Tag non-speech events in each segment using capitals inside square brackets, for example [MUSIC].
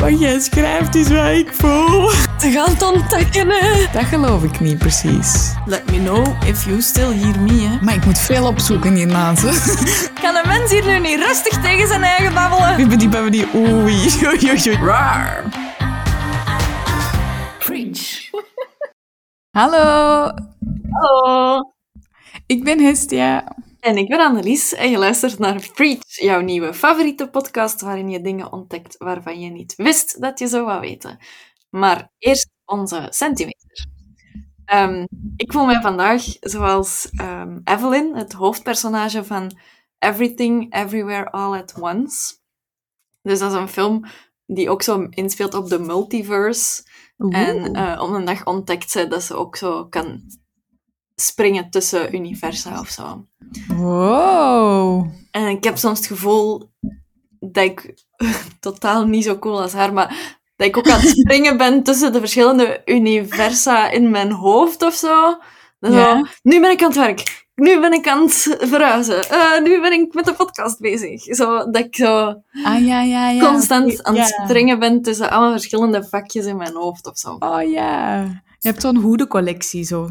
Wat jij schrijft is wat ik voel. Te gaan het ontdekken, hè. Dat geloof ik niet precies. Let me know if you still hear me, hè. Maar ik moet veel opzoeken hiernaast. Kan een mens hier nu niet rustig tegen zijn eigen babbelen? Bibbidi babbidi oei. Oei, oei, oei. Raar. Preach. Hallo, Hallo. ik ben Hestia. En ik ben Annelies en je luistert naar Preach, jouw nieuwe favoriete podcast waarin je dingen ontdekt waarvan je niet wist dat je zou wou weten. Maar eerst onze centimeter. Ehm, ik voel mij vandaag zoals ehm, Evelyn, het hoofdpersonage van Everything, Everywhere, All at Once. Dus dat is een film die ook zo inspeelt op de multiverse. En eh, op een dag ontdekt ze dat ze ook zo kan springen tussen universa of zo. Wow. En ik heb soms het gevoel dat ik [LAUGHS] totaal niet zo cool als haar, maar dat ik ook aan het [LAUGHS] springen ben tussen de verschillende universa in mijn hoofd of zo. Dan Ja. zo, nu ben ik aan het werk. Nu ben ik aan het verhuizen. Eh, nu ben ik met de podcast bezig. Zo, dat ik zo Ah ja, ja, ja. constant aan het springen ben tussen allemaal verschillende vakjes in mijn hoofd of zo. Oh ja. Je hebt zo'n hoedencollectie zo.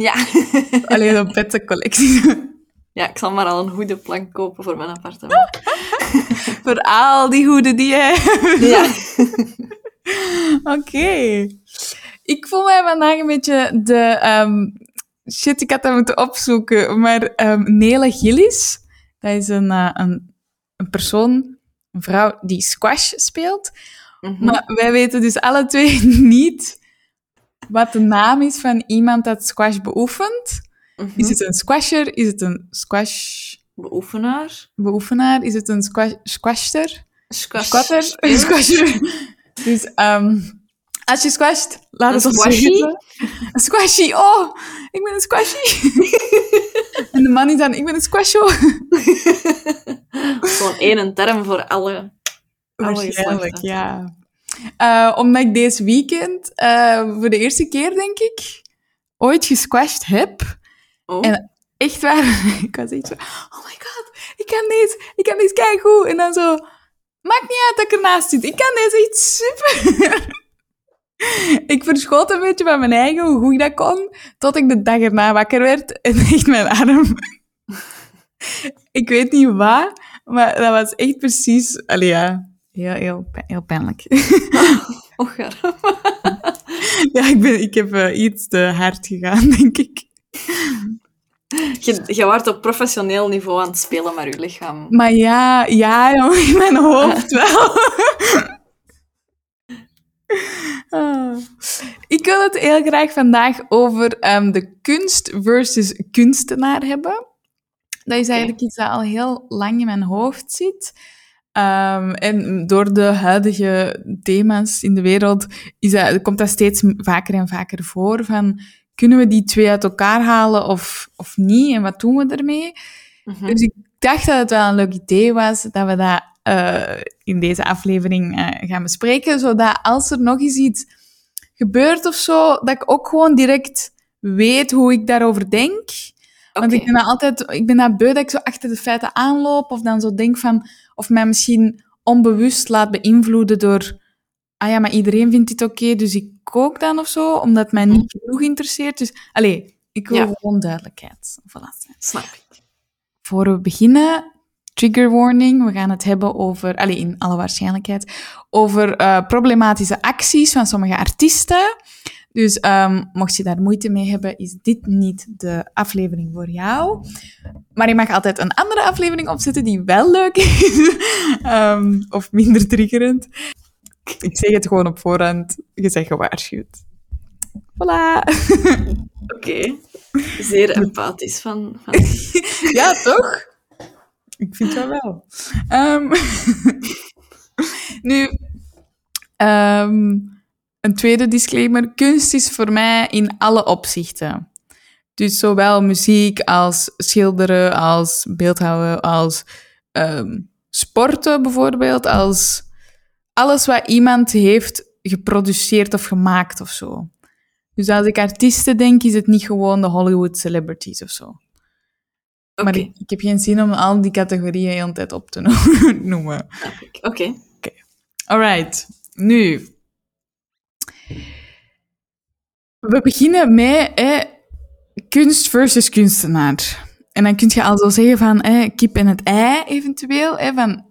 Ja. [LAUGHS] Alleen een pettencollectie. [LAUGHS] ja, ik zal maar al een goede plank kopen voor mijn appartement. [LAUGHS] Voor al die hoeden die jij hebt. Ja. Oké. Ik voel mij vandaag een beetje de... ehm, shit, ik had dat moeten opzoeken. Maar ehm Nele Gillis, dat is een, eh, een, een persoon, een vrouw die squash speelt. Mhm. Maar wij weten dus alle twee niet wat de naam is van iemand dat squash beoefent. Mhm. Is het een squasher? Is het een squash Beoefenaar. beoefenaar? Is het een squash, squashter? Squash. Squatter? [LAUGHS] Squasher. Dus ehm, als je squasht, laat het ons weten. Een squashy. Oh, ik ben een squashy. [LAUGHS] en de man is dan, ik ben een squasho. [LAUGHS] Gewoon één term voor alle. alle Waarschijnlijk, ja. Eh, omdat ik deze weekend eh, voor de eerste keer, denk ik, ooit gesquashed heb. Oh. En echt waar, [LAUGHS] ik was echt zo, oh my god, ik kan deze, ik kan deze keigoed. En dan zo, maakt niet uit dat ik ernaast zit, ik kan deze iets super. [LAUGHS] ik verschoot een beetje van mijn eigen, hoe goed ik dat kon, tot ik de dag erna wakker werd en [LAUGHS] echt mijn arm... ik weet niet wat, maar dat was echt precies, allee ja, heel, heel, pijn- heel pijnlijk. [LAUGHS] Och, ja. [LAUGHS] ja, ik, ben, ik heb eh, iets te hard gegaan, [LAUGHS] denk ik. Je, je waart op professioneel niveau aan het spelen met je lichaam. Maar ja, ja, jongen, in mijn hoofd wel. Ah. Ik wil het heel graag vandaag over ehm, de kunst versus kunstenaar hebben. Dat is eigenlijk iets dat al heel lang in mijn hoofd zit. Ehm, en door de huidige thema's in de wereld is dat, komt dat steeds vaker en vaker voor. Van, kunnen we die twee uit elkaar halen of, of niet? En wat doen we ermee? Mhm. Dus ik dacht dat het wel een leuk idee was dat we dat eh, in deze aflevering eh, gaan bespreken, zodat als er nog eens iets gebeurt of zo, dat ik ook gewoon direct weet hoe ik daarover denk. Want ik ben altijd, ik ben dat beu dat ik zo achter de feiten aanloop of dan zo denk van, of mij misschien onbewust laat beïnvloeden door, ah ja, maar iedereen vindt dit oké, dus ik kook dan of zo, omdat het mij niet genoeg interesseert. Dus, allee, ik wil Ja. gewoon duidelijkheid. Voilà. Snap ik. Voor we beginnen, trigger warning. We gaan het hebben over, allez, in alle waarschijnlijkheid, over eh, problematische acties van sommige artiesten. Dus ehm, mocht je daar moeite mee hebben, is dit niet de aflevering voor jou. Maar je mag altijd een andere aflevering opzetten die wel leuk is. [LAUGHS] Ehm, of minder triggerend. Ik zeg het gewoon op voorhand. Je zegt gewaarschuwd. Voilà. [LAUGHS] Oké. Zeer empathisch van. van... [LAUGHS] Ja, toch? Ik vind dat wel. Ehm, nu, ehm, een tweede disclaimer. Kunst is voor mij in alle opzichten. Dus zowel muziek als schilderen, als beeldhouden, als ehm, sporten bijvoorbeeld, als alles wat iemand heeft geproduceerd of gemaakt of zo. Dus als ik artiesten denk, is het niet gewoon de Hollywood celebrities of zo. Oké, Maar ik, ik heb geen zin om al die categorieën de hele tijd op te no- [LAUGHS] noemen. ik. Oké. Alright. nu. We beginnen met kunst versus kunstenaar. En dan kun je al zo zeggen van hè, kip en het ei eventueel. Hè, van,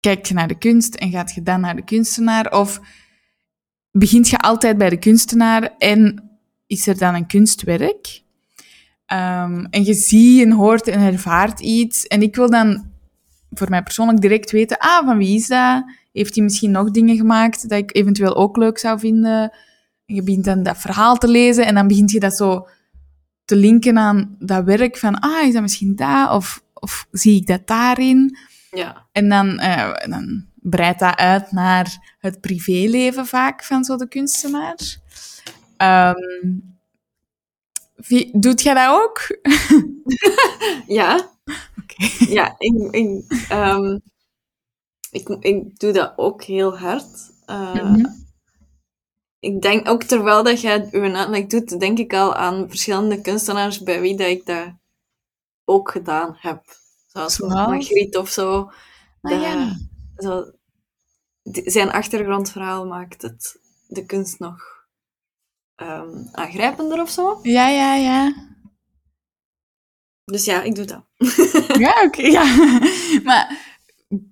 kijk je naar de kunst en gaat je dan naar de kunstenaar? Of begint je altijd bij de kunstenaar en is er dan een kunstwerk? Ehm, en je ziet en hoort en ervaart iets. En ik wil dan voor mij persoonlijk direct weten, ah, van wie is dat? Heeft hij misschien nog dingen gemaakt dat ik eventueel ook leuk zou vinden? En je begint dan dat verhaal te lezen en dan begint je dat zo te linken aan dat werk van, ah, is dat misschien dat? Of, of zie ik dat daarin? Ja. En dan, eh, dan breidt dat uit naar het privéleven vaak van zo de kunstenaar. Ehm, wie- doet jij dat ook? [LAUGHS] [LAUGHS] Ja. Ja, ik, ik, ehm, ik, ik doe dat ook heel hard. Eh, Mhm. Ik denk ook terwijl dat jij uw uitleg doet, denk ik al aan verschillende kunstenaars bij wie dat ik dat ook gedaan heb. Zoals? Margriet of zo. Ah, ja. zo zijn achtergrondverhaal maakt het, de kunst nog ehm, aangrijpender of zo. Ja, ja, ja. Dus ja, ik doe dat. Ja, oké. ja. [LAUGHS] Maar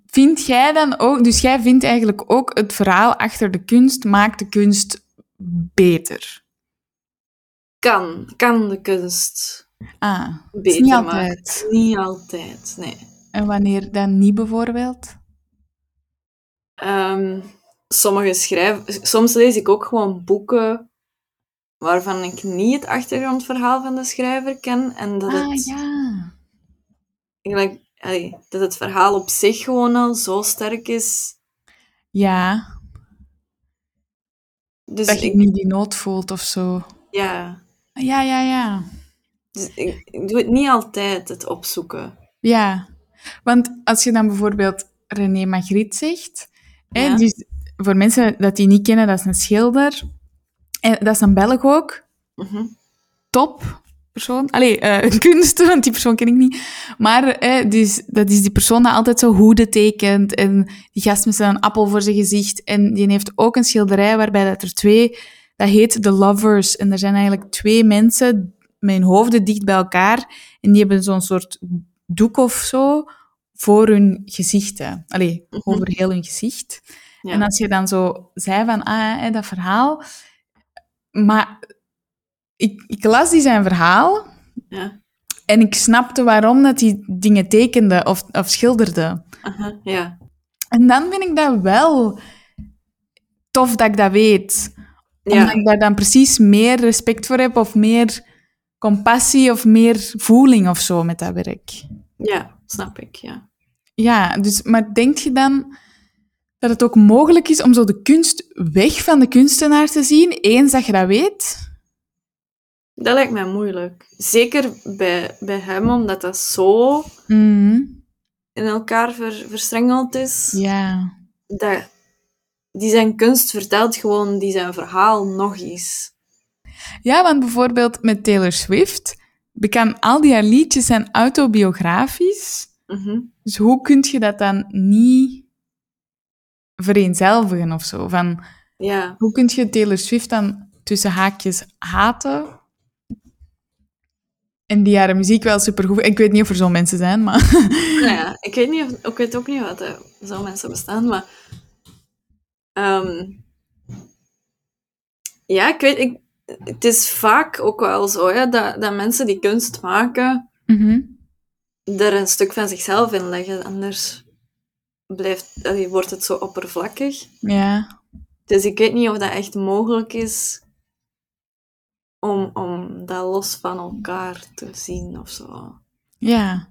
vind jij dan ook... Dus jij vindt eigenlijk ook het verhaal achter de kunst maakt de kunst beter? Kan, kan de kunst Ah, beter niet maken. altijd. Niet altijd, nee. En wanneer dan niet, bijvoorbeeld? Ehm, sommige schrijven... Soms lees ik ook gewoon boeken waarvan ik niet het achtergrondverhaal van de schrijver ken. En dat, Ah, het, ja. eigenlijk, allee, dat het verhaal op zich gewoon al zo sterk is. Ja, Dus dat je ik, niet die nood voelt of zo. ja, Ja, ja, ja. dus ik, ik doe het niet altijd, het opzoeken. Ja, want als je dan bijvoorbeeld René Magritte zegt, hè, dus voor mensen dat die niet kennen, dat is een schilder. En dat is een Belg ook. Mhm. Top persoon. Allee, eh, [LAUGHS] een kunst, want die persoon ken ik niet. Maar eh, dus, dat is die persoon die altijd zo hoeden tekent. En die gast met zijn appel voor zijn gezicht. En die heeft ook een schilderij waarbij dat er twee... Dat heet The Lovers. En er zijn eigenlijk twee mensen met hun hoofden dicht bij elkaar. En die hebben zo'n soort doek of zo voor hun gezichten. Allee, Mhm. over heel hun gezicht. Ja. En als je dan zo zei van, ah, hè, dat verhaal... Maar ik, ik las die zijn verhaal Ja. en ik snapte waarom dat hij dingen tekende of, of schilderde. Aha, ja. En dan vind ik dat wel tof dat ik dat weet. Omdat ik daar dan precies meer respect voor heb of meer compassie of meer voeling of zo met dat werk. ja, snap ik, ja. Ja, dus, maar denk je dan dat het ook mogelijk is om zo de kunst weg van de kunstenaar te zien, eens dat je dat weet? Dat lijkt mij moeilijk. Zeker bij, bij hem, omdat dat zo Mhm. in elkaar ver, verstrengeld is. Ja. Dat, die zijn kunst vertelt gewoon die zijn verhaal nog eens. Ja, want bijvoorbeeld met Taylor Swift, bekend al die haar liedjes zijn autobiografisch. Mhm. Dus hoe kun je dat dan niet vereenzelvigen of zo? Van, Ja, hoe kun je Taylor Swift dan tussen haakjes haten? En die haar muziek wel supergoed... Ik weet niet of er zo mensen zijn, maar... [LAUGHS] nou ja, ik weet, niet of, ik weet ook niet wat er zo mensen bestaan, maar... ehm, ja, ik weet... Ik, het is vaak ook wel zo, hè, dat, dat mensen die kunst maken, Mhm. er een stuk van zichzelf in leggen. Anders blijft, allee, wordt het zo oppervlakkig. Ja. Dus ik weet niet of dat echt mogelijk is om, om dat los van elkaar te zien of zo. Ja.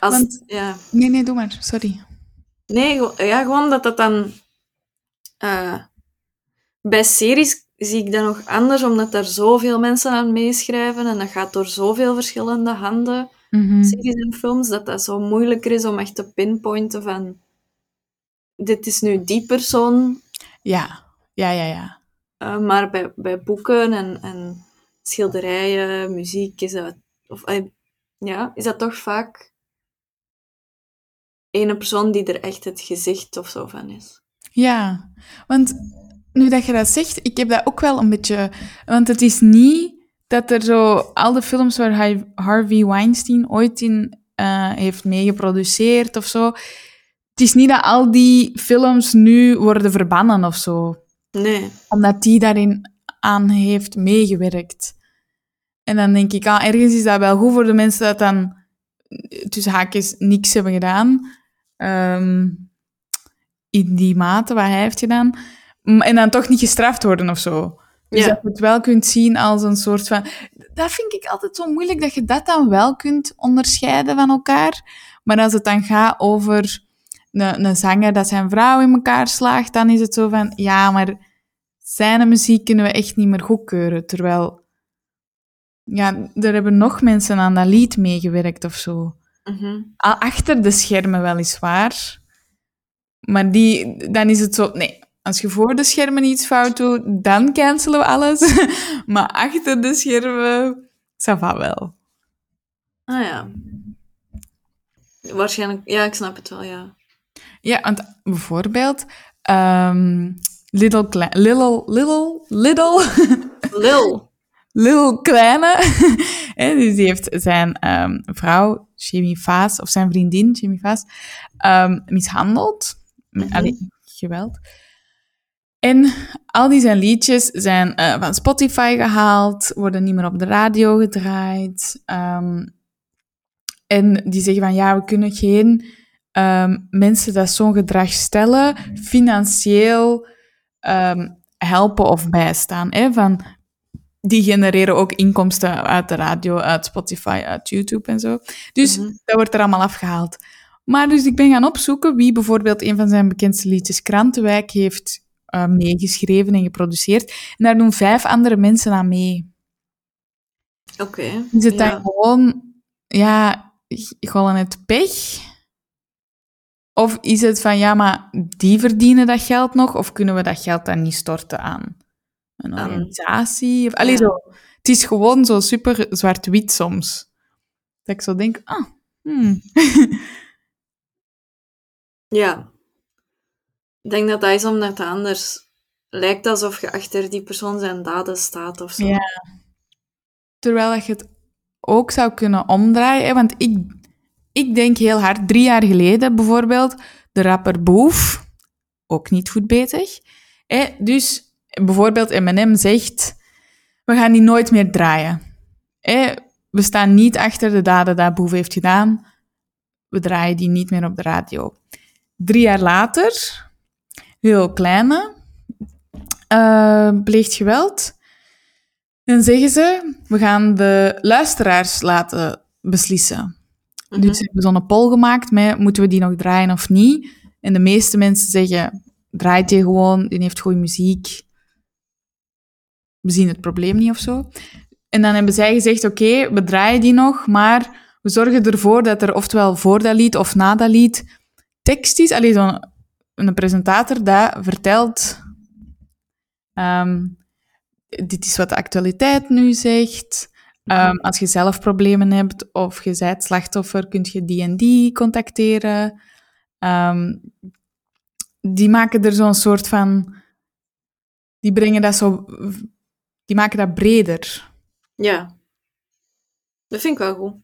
Als, Want- ja. Nee, nee, doe maar. Sorry. Nee, ja, gewoon dat dat dan... eh, bij series zie ik dat nog anders, omdat daar zoveel mensen aan meeschrijven en dat gaat door zoveel verschillende handen, Mhm. series en films, dat dat zo moeilijker is om echt te pinpointen van dit is nu die persoon, Ja. Ja, ja, ja. Eh, maar bij, bij boeken en, en schilderijen, muziek, is dat, of, eh, ja, is dat toch vaak ene persoon die er echt het gezicht of zo van is. Ja, want nu dat je dat zegt, ik heb dat ook wel een beetje... Want het is niet dat er zo... Al de films waar hij- Harvey Weinstein ooit in eh, heeft meegeproduceerd of zo... Het is niet dat al die films nu worden verbannen of zo. Nee. Omdat die daarin aan heeft meegewerkt. En dan denk ik, ah, ergens is dat wel goed voor de mensen dat dan tussen haakjes niks hebben gedaan. Ehm, in die mate wat hij heeft gedaan. En dan toch niet gestraft worden of zo. Dus Ja. dat je het wel kunt zien als een soort van... Dat vind ik altijd zo moeilijk, dat je dat dan wel kunt onderscheiden van elkaar. Maar als het dan gaat over een, een zanger dat zijn vrouw in elkaar slaagt, dan is het zo van... Ja, maar muziek kunnen we echt niet meer goedkeuren. Terwijl... Ja, er hebben nog mensen aan dat lied meegewerkt of zo. Mhm. Achter de schermen weliswaar. Maar die, dan is het zo... Nee, als je voor de schermen iets fout doet, dan cancelen we alles. [LAUGHS] maar achter de schermen, ça va wel. Ah ja. Waarschijnlijk, ja, ik snap het wel, ja. Ja, want bijvoorbeeld... ehm little, Kle- little, little, little... [LAUGHS] Lil. Lil Kleine. [LAUGHS] Hè, dus die heeft zijn ehm, vrouw, Jamie Vaas, of zijn vriendin, Jamie Vaas, ehm, mishandeld. Mhm. allee, geweld. En al die zijn liedjes zijn eh, van Spotify gehaald, worden niet meer op de radio gedraaid. Ehm, en die zeggen van, ja, we kunnen geen mensen dat zo'n gedrag stellen, financieel ehm, helpen of bijstaan. Hè? Van, die genereren ook inkomsten uit de radio, uit Spotify, uit YouTube en zo. Dus Mhm. dat wordt er allemaal afgehaald. Maar dus ik ben gaan opzoeken wie bijvoorbeeld een van zijn bekendste liedjes Krantenwijk heeft eh, meegeschreven en geproduceerd. En daar doen vijf andere mensen aan mee. Oké. Is het ja. dan gewoon, ja, gewoon het pech? Of is het van, ja, maar die verdienen dat geld nog, of kunnen we dat geld dan niet storten aan een organisatie? Of, allee, Ja. zo. Het is gewoon zo super zwart-wit soms. Dat ik zo denk, ah, hmm. [LAUGHS] Ja. Ik denk dat dat is omdat het anders lijkt alsof je achter die persoon zijn daden staat of zo. Ja. Terwijl je het ook zou kunnen omdraaien. Hè? Want ik, ik denk heel hard, drie jaar geleden bijvoorbeeld, de rapper Boef, ook niet goed bezig. Hè? Dus bijvoorbeeld M&M zegt, we gaan die nooit meer draaien. We staan niet achter de daden die Boef heeft gedaan. We draaien die niet meer op de radio. Drie jaar later, heel kleine, eh, pleegt geweld. Dan zeggen ze, we gaan de luisteraars laten beslissen. Mhm. Dus ze hebben zo'n poll gemaakt met, moeten we die nog draaien of niet? En de meeste mensen zeggen, draait die gewoon, die heeft goede muziek. We zien het probleem niet of zo. En dan hebben zij gezegd, oké, we draaien die nog, maar we zorgen ervoor dat er oftewel voor dat lied of na dat lied tekst is. Allee, zo'n een presentator dat vertelt... ehm, dit is wat de actualiteit nu zegt. Ehm, als je zelf problemen hebt of je bent slachtoffer, kun je die en die contacteren. Ehm, die maken er zo'n soort van... Die brengen dat zo... Die maken dat breder. Ja. Dat vind ik wel goed.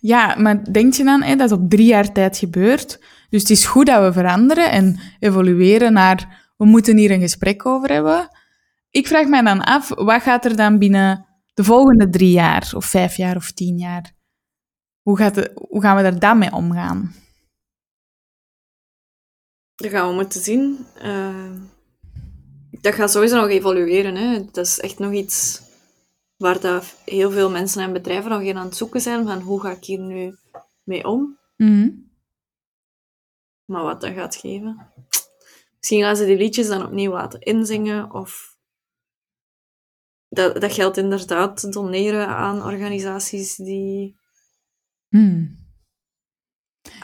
Ja, maar denk je dan, hè, dat op drie jaar tijd gebeurt. Dus het is goed dat we veranderen en evolueren naar... We moeten hier een gesprek over hebben. Ik vraag mij dan af, wat gaat er dan binnen de volgende drie jaar, of vijf jaar, of tien jaar? Hoe, gaat het, hoe gaan we er dan mee omgaan? Dat gaan we moeten zien. Eh, dat gaat sowieso nog evolueren. Hè. Dat is echt nog iets waar dat heel veel mensen en bedrijven nog in aan het zoeken zijn. Van hoe ga ik hier nu mee om? Mhm. Maar wat dat gaat geven. Misschien gaan ze die liedjes dan opnieuw laten inzingen. Of dat, dat geld inderdaad doneren aan organisaties die... Hmm.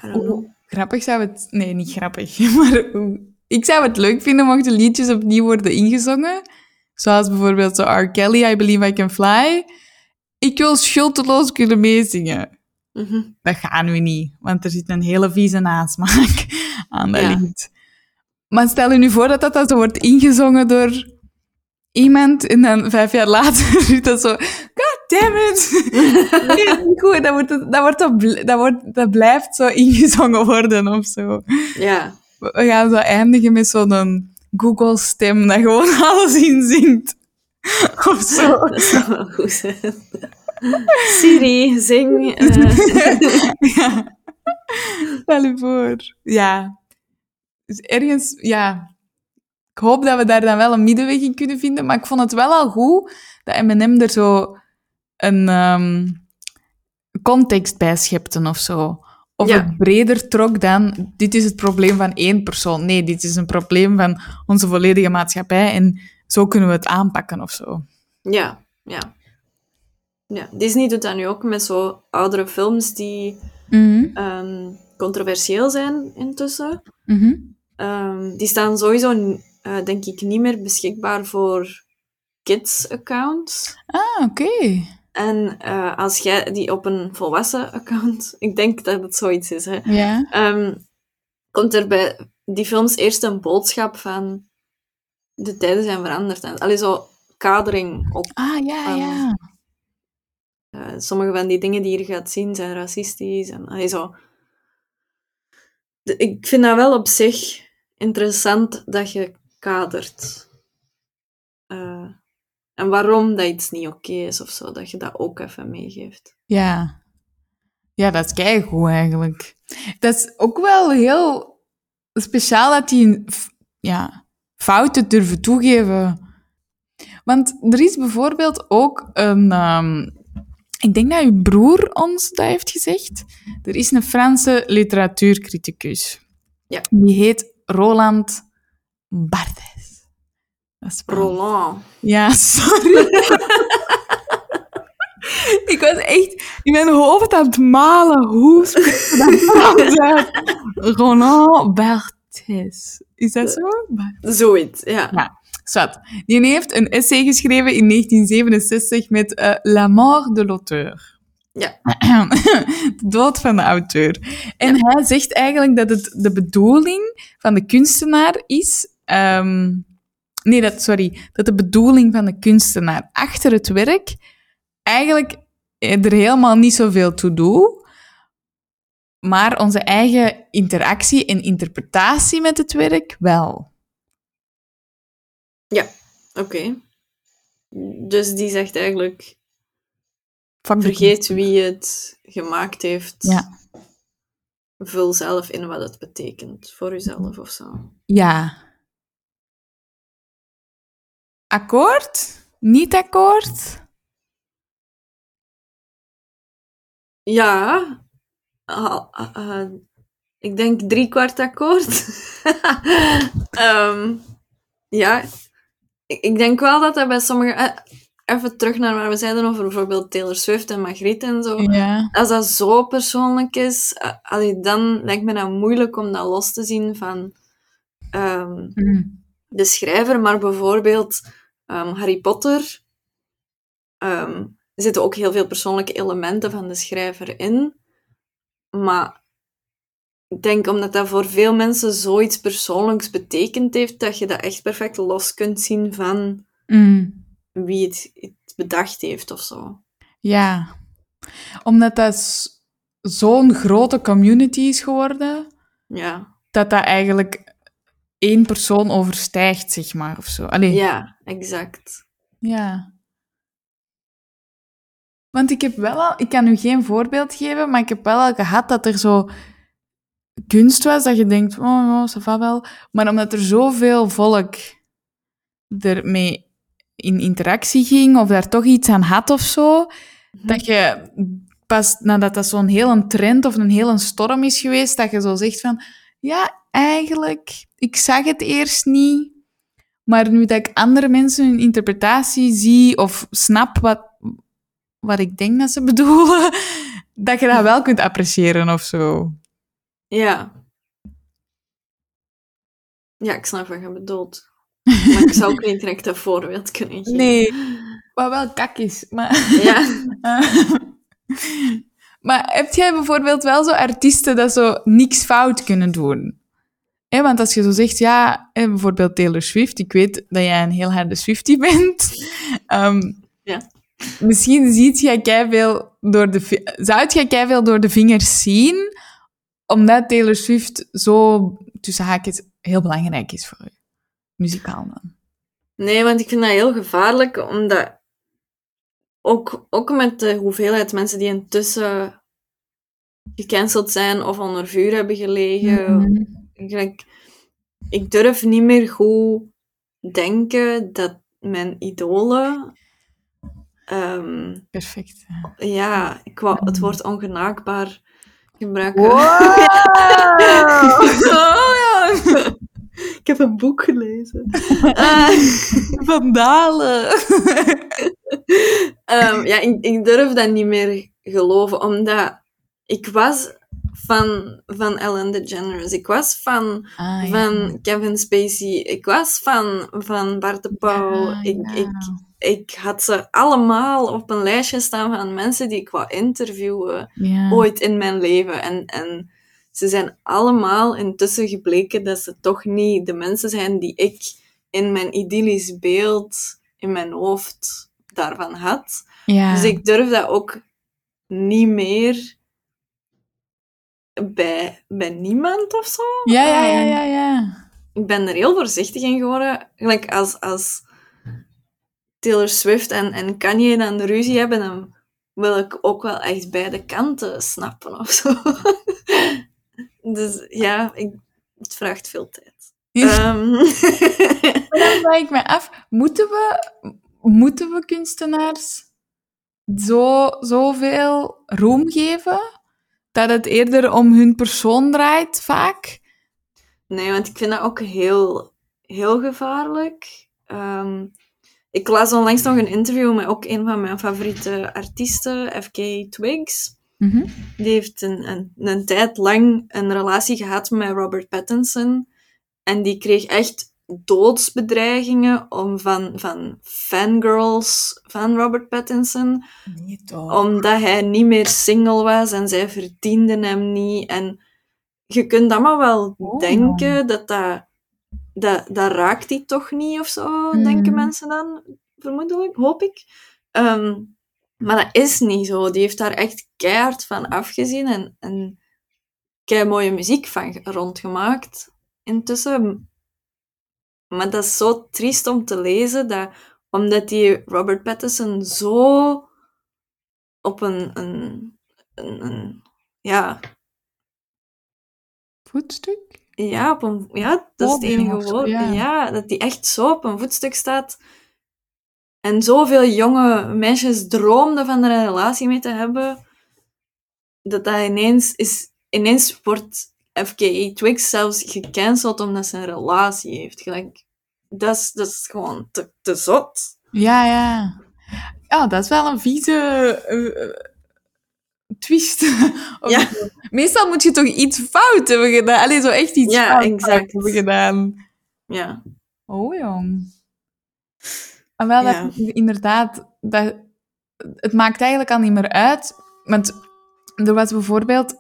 Know. Grappig zou het... Nee, niet grappig. [LAUGHS] Maar hoe- ik zou het leuk vinden mochten liedjes opnieuw worden ingezongen. Zoals bijvoorbeeld zo R. Kelly, I Believe I Can Fly. Ik wil schuldeloos kunnen meezingen. Mhm. Dat gaat nu niet, want er zit een hele vieze nasmaak [LAUGHS] aan dat Ja. lied. Maar stel je nu voor dat dat zo wordt ingezongen door iemand en dan vijf jaar later [LAUGHS] is dat zo... God damn it! [LAUGHS] Nee, niet goed. Dat, wordt, dat, wordt, dat, wordt, dat blijft zo ingezongen worden of zo. Ja. We we gaan zo eindigen met zo'n Google-stem dat gewoon [LAUGHS] alles inzingt. Of zo. Dat zou wel goed zijn. Siri, zing. eh. ja. Stel je voor. Ja. Dus ergens, ja. Ik hoop dat we daar dan wel een middenweg in kunnen vinden. Maar ik vond het wel al goed dat M&M er zo een ehm, context bij schepte of zo. Of Ja. het breder trok dan, dit is het probleem van één persoon. Nee, dit is een probleem van onze volledige maatschappij. En zo kunnen we het aanpakken of zo. Ja, ja. Ja, Disney doet dat nu ook met zo oudere films die ehm, controversieel zijn intussen. Mhm. Ehm, die staan sowieso, eh, denk ik, niet meer beschikbaar voor kids-accounts. Ah, oké. En eh, als jij die op een volwassen account, [LAUGHS] ik denk dat het zoiets is, hè, Ja. ehm, komt er bij die films eerst een boodschap van de tijden zijn veranderd. En, allee, zo kadering op Ah, ja, ja. Eh, sommige van die dingen die je gaat zien zijn racistisch. En, allee, zo. De- ik vind dat wel op zich interessant dat je kadert. Eh, en waarom dat iets niet oké is of zo, dat je dat ook even meegeeft. Ja. Ja, dat is keigoed eigenlijk. Dat is ook wel heel speciaal dat die f- ja, fouten durven toegeven. Want er is bijvoorbeeld ook een... ehm, ik denk dat uw broer ons dat heeft gezegd. Er is een Franse literatuurcriticus. Ja. Die heet Roland Barthes. Frans. Roland. Ja, sorry. [LAUGHS] ik was echt in mijn hoofd aan het malen. Hoe spreekt dat Frans uit? Roland Barthes. Is dat zo? Barthes. Zoiets, ja. Ja. Zwat. Die heeft een essay geschreven in 1967 met eh, La mort de l'auteur. Ja. [CLEARS THROAT] de dood van de auteur. En hij zegt eigenlijk dat het de bedoeling van de kunstenaar is... ehm, nee, dat, sorry. Dat de bedoeling van de kunstenaar achter het werk eigenlijk er helemaal niet zoveel toe doet, maar onze eigen interactie en interpretatie met het werk wel. Oké. Dus die zegt eigenlijk, vergeet wie het gemaakt heeft. Ja. Vul zelf in wat het betekent voor jezelf of zo. Ja. Akkoord? Niet akkoord? Ja, ik denk drie kwart akkoord. [LAUGHS] Ehm, ja, ik, ik denk wel dat dat bij sommige... eh, even terug naar waar we zeiden over bijvoorbeeld Taylor Swift en Magritte en zo. Ja. Als dat zo persoonlijk is, eh, allee, dan lijkt me dat moeilijk om dat los te zien van ehm, Mm. de schrijver. Maar bijvoorbeeld ehm, Harry Potter ehm, zitten ook heel veel persoonlijke elementen van de schrijver in. Maar ik denk omdat dat voor veel mensen zoiets persoonlijks betekend heeft, dat je dat echt perfect los kunt zien van Mm. wie het, het bedacht heeft of zo. Ja. Omdat dat zo'n grote community is geworden, Ja, dat dat eigenlijk één persoon overstijgt, zeg maar, of zo. Allee, ja exact. Ja. Want ik heb wel al, ik kan u geen voorbeeld geven, maar ik heb wel al gehad dat er zo kunst was dat je denkt, oh, oh ça va wel. Maar omdat er zoveel volk ermee in interactie ging, of daar toch iets aan had of zo, dat je pas nadat dat zo'n hele trend of een hele storm is geweest, dat je zo zegt van, ja, eigenlijk, ik zag het eerst niet, maar nu dat ik andere mensen hun interpretatie zie of snap wat, wat ik denk dat ze [LAUGHS] bedoelen, dat je dat wel kunt appreciëren of zo. Ja. Ja, ik snap wat je bedoelt. [LAUGHS] Maar ik zou ook niet direct een voorbeeld kunnen geven. Nee, wat wel kak is. Maar, Ja. [LAUGHS] maar heb jij bijvoorbeeld wel zo artiesten dat zo niks fout kunnen doen? Hè, want als je zo zegt, ja, hè, bijvoorbeeld Taylor Swift, ik weet dat jij een heel harde Swiftie [LAUGHS] bent. Ehm, Ja. Misschien ziet jij veel door de, zou jij veel door de vingers zien, omdat Taylor Swift zo, tussen haakjes, heel belangrijk is voor je. Muzikaal dan. Nee, want ik vind dat heel gevaarlijk, omdat ook, ook met de hoeveelheid mensen die intussen gecanceld zijn of onder vuur hebben gelegen. Mhm. Ik durf niet meer goed denken dat mijn idolen. ehm, Perfect. ja, ik wou het woord ongenaakbaar gebruiken. [LAUGHS] Oh, ja. ik heb een boek gelezen. [LAUGHS] Eh, [LAUGHS] Vandalen. Ehm, ja, ik, ik durf dat niet meer geloven, omdat ik was van, van Ellen DeGeneres. Ik was van, Ah, ja. van Kevin Spacey. Ik was van, van Bart de Pauw. Ja, ik, ja. ik, ik had ze allemaal op een lijstje staan van mensen die ik wou interviewen ooit in mijn leven. En, en ze zijn allemaal intussen gebleken dat ze toch niet de mensen zijn die ik in mijn idyllisch beeld in mijn hoofd daarvan had. Dus ik durf dat ook niet meer bij, bij niemand of zo. ja, ja, ja, Ehm, ja, ja. Ik ben er heel voorzichtig in geworden. Gelijk als, als Taylor Swift en, en Kanye dan de ruzie hebben, dan wil ik ook wel echt beide kanten snappen of zo. [LAUGHS] dus ja, ik, het vraagt veel tijd. Ehm, [LAUGHS] dan vraag ik me af, moeten we, moeten we kunstenaars zo, zoveel roem geven? Dat het eerder om hun persoon draait, vaak? nee, want ik vind dat ook heel, heel gevaarlijk. Ehm, ik las onlangs nog een interview met ook een van mijn favoriete artiesten, FK Twigs. Mhm. Die heeft een, een, een tijd lang een relatie gehad met Robert Pattinson. En die kreeg echt doodsbedreigingen om van, van fangirls van Robert Pattinson. Nee. Omdat hij niet meer single was en zij verdienden hem niet. En je kunt allemaal wel Oh. denken dat dat, dat... Dat raakt die toch niet of zo, denken mensen dan. Vermoedelijk, hoop ik. Ehm, maar dat is niet zo. Die heeft daar echt keihard van afgezien en, en kei mooie muziek van ge- rondgemaakt intussen. Maar dat is zo triest om te lezen, dat, omdat die Robert Pattinson zo op een, een, een, een- ja, Voetstuk? ja, op een, ja, dat is het enige woord. ja. Ja. dat die echt zo op een voetstuk staat. En zoveel jonge meisjes droomden van er een relatie mee te hebben, dat dat ineens is, ineens wordt FKA Twigs zelfs gecanceld omdat ze een relatie heeft. Gelijk, dat is, dat is gewoon te, te zot. Ja, ja. Ja, dat is wel een vieze eh, eh, twist. [LAUGHS] Ja. Meestal moet je toch iets fout hebben gedaan. Allee, zo echt iets Ja, fout exact. hebben gedaan. Ja. Oh, jong. En wel, Ja. dat, inderdaad, dat, het maakt eigenlijk al niet meer uit. Want er was bijvoorbeeld...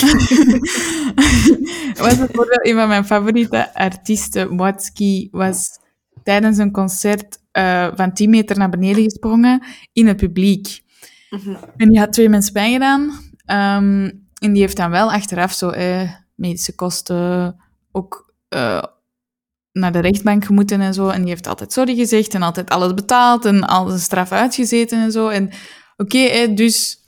[LAUGHS] Was bijvoorbeeld een van mijn favoriete artiesten, Watsky, was tijdens een concert eh, van 10 meter naar beneden gesprongen in het publiek. Mhm. En die had twee mensen bijgedaan. Ehm en die heeft dan wel achteraf zo eh, medische kosten ook eh, naar de rechtbank gemoeten en zo. En die heeft altijd sorry gezegd en altijd alles betaald en al de straf uitgezeten en zo. En oké, eh, dus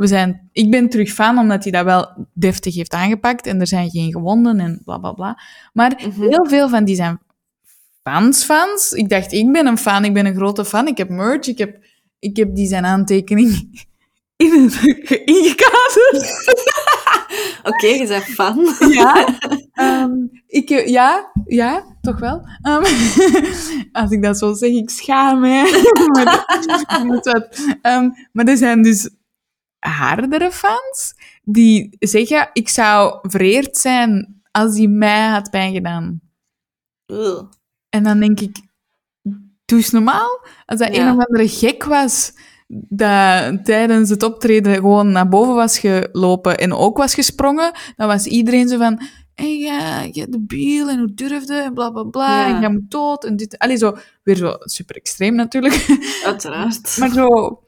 we zijn, ik ben terug fan omdat hij dat wel deftig heeft aangepakt en er zijn geen gewonden en bla bla bla. Maar Mhm. heel veel van die zijn fans fans. Ik dacht, ik ben een fan, ik ben een grote fan. Ik heb merch, ik heb, ik heb die zijn aantekening [LAUGHS] in ingekaderd. [LAUGHS] Oké, je bent fan. [LAUGHS] Ja, ehm, ik, ja, ja, toch wel. Ehm, als ik dat zo zeg, ik schaam me. maar. Ehm, maar er zijn dus hardere fans die zeggen, ik zou vereerd zijn als hij mij had bijgedaan. Ugh. En dan denk ik, doe eens normaal. Als dat Ja. een of andere gek was dat tijdens het optreden gewoon naar boven was gelopen en ook was gesprongen, dan was iedereen zo van... En ja, je debiel, en hoe durfde, en bla bla bla, Ja. en jij moet dood, en dit... Allee, zo, weer zo super extreem natuurlijk. Uiteraard. [LAUGHS] maar zo,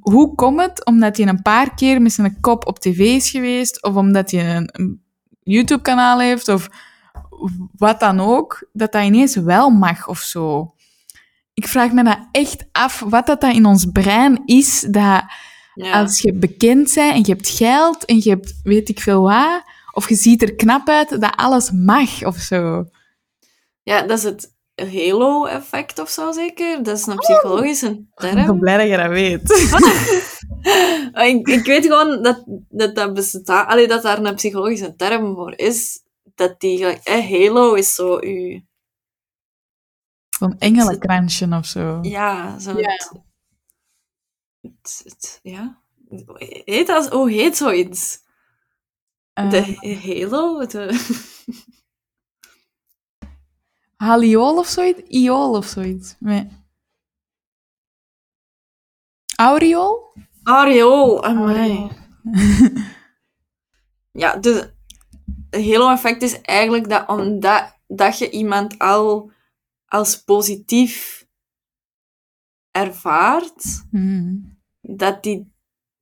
hoe komt het? Omdat hij een paar keer met zijn kop op tv is geweest, of omdat hij een, een YouTube-kanaal heeft, of wat dan ook, dat dat ineens wel mag of zo. Ik vraag me dat echt af, wat dat, dat in ons brein is, dat ja. als je bekend bent en je hebt geld en je hebt weet ik veel wat, of je ziet er knap uit, dat alles mag of zo. ja, dat is het halo-effect of zo zeker. Dat is een psychologische Ik ben term. blij dat je dat weet. [LAUGHS] ik, ik weet gewoon dat dat, dat bestaat, allee, dat daar een psychologische term voor is. Dat die, eh, halo is zo uw, Zo'n engelenkransje of zo. ja, zo Ja. Het, het, het- ja. Heet dat, hoe heet zoiets? Eh, De halo? De, [LAUGHS] Haliool of zoiets? Iool of zoiets? Nee. Aureool? Areool, amai. [LAUGHS] Ja, dus het halo-effect is eigenlijk dat omdat dat je iemand al als positief ervaart, Hmm. dat die,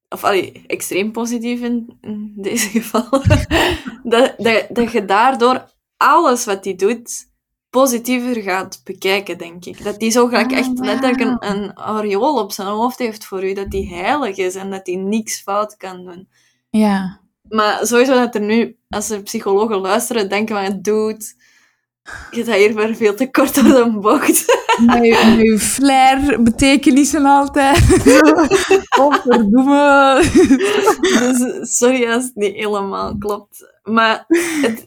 of allee, extreem positief in, in deze [LAUGHS] geval, [LAUGHS] dat, dat, dat je daardoor alles wat die doet positiever gaat bekijken, denk ik. Dat die zo gelijk Ah, echt letterlijk een, een aureool op zijn hoofd heeft voor u, dat die heilig is en dat die niks fout kan doen. Ja. Maar sowieso dat er nu, als er psychologen luisteren, denken van, dude, je gaat hier maar veel te kort door de bocht. Met je, flair betekenissen altijd. [LAUGHS] Godverdomme. dus sorry als het niet helemaal klopt. Maar het,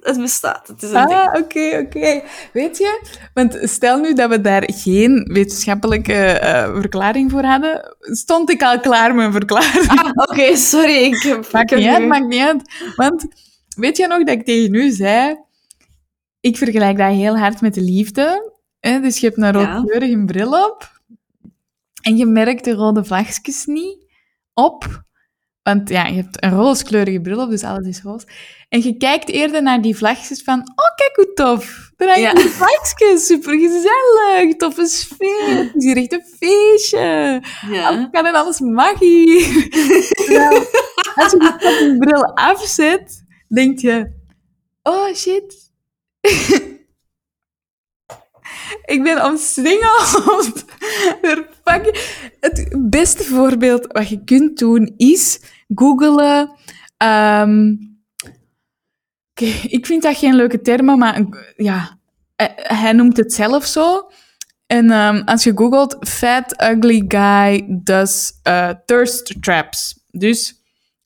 het, bestaat. Het is een. Ah, oké, oké. Weet je, want stel nu dat we daar geen wetenschappelijke eh, verklaring voor hadden, stond ik al klaar een verklaring. Ah, Oké, sorry. Ik heb, Maakt ik niet uit, maakt niet uit. Want weet je nog dat ik tegen u zei, ik vergelijk dat heel hard met de liefde. Hè? Dus je hebt een Ja. roodkleurige bril op en je merkt de rode vlagjes niet op. Want ja, je hebt een rooskleurige bril op, dus alles is roos. En je kijkt eerder naar die vlagjes van, oh, kijk hoe tof. Daar hangen Ja. die vlagjes, supergezellig, toffe sfeer. [LAUGHS] Het is hier echt een feestje. Ja. Alles kan en alles mag hier. [LAUGHS] Terwijl, als je die bril afzet, denk je... Oh, shit. [LAUGHS] ik ben omsingeld. door fucking- Het beste voorbeeld wat je kunt doen is googelen... ehm, Oké, ik vind dat geen leuke termen, maar ja, hij- hij noemt het zelf zo. En ehm, als je googelt, fat ugly guy does eh, thirst traps. Dus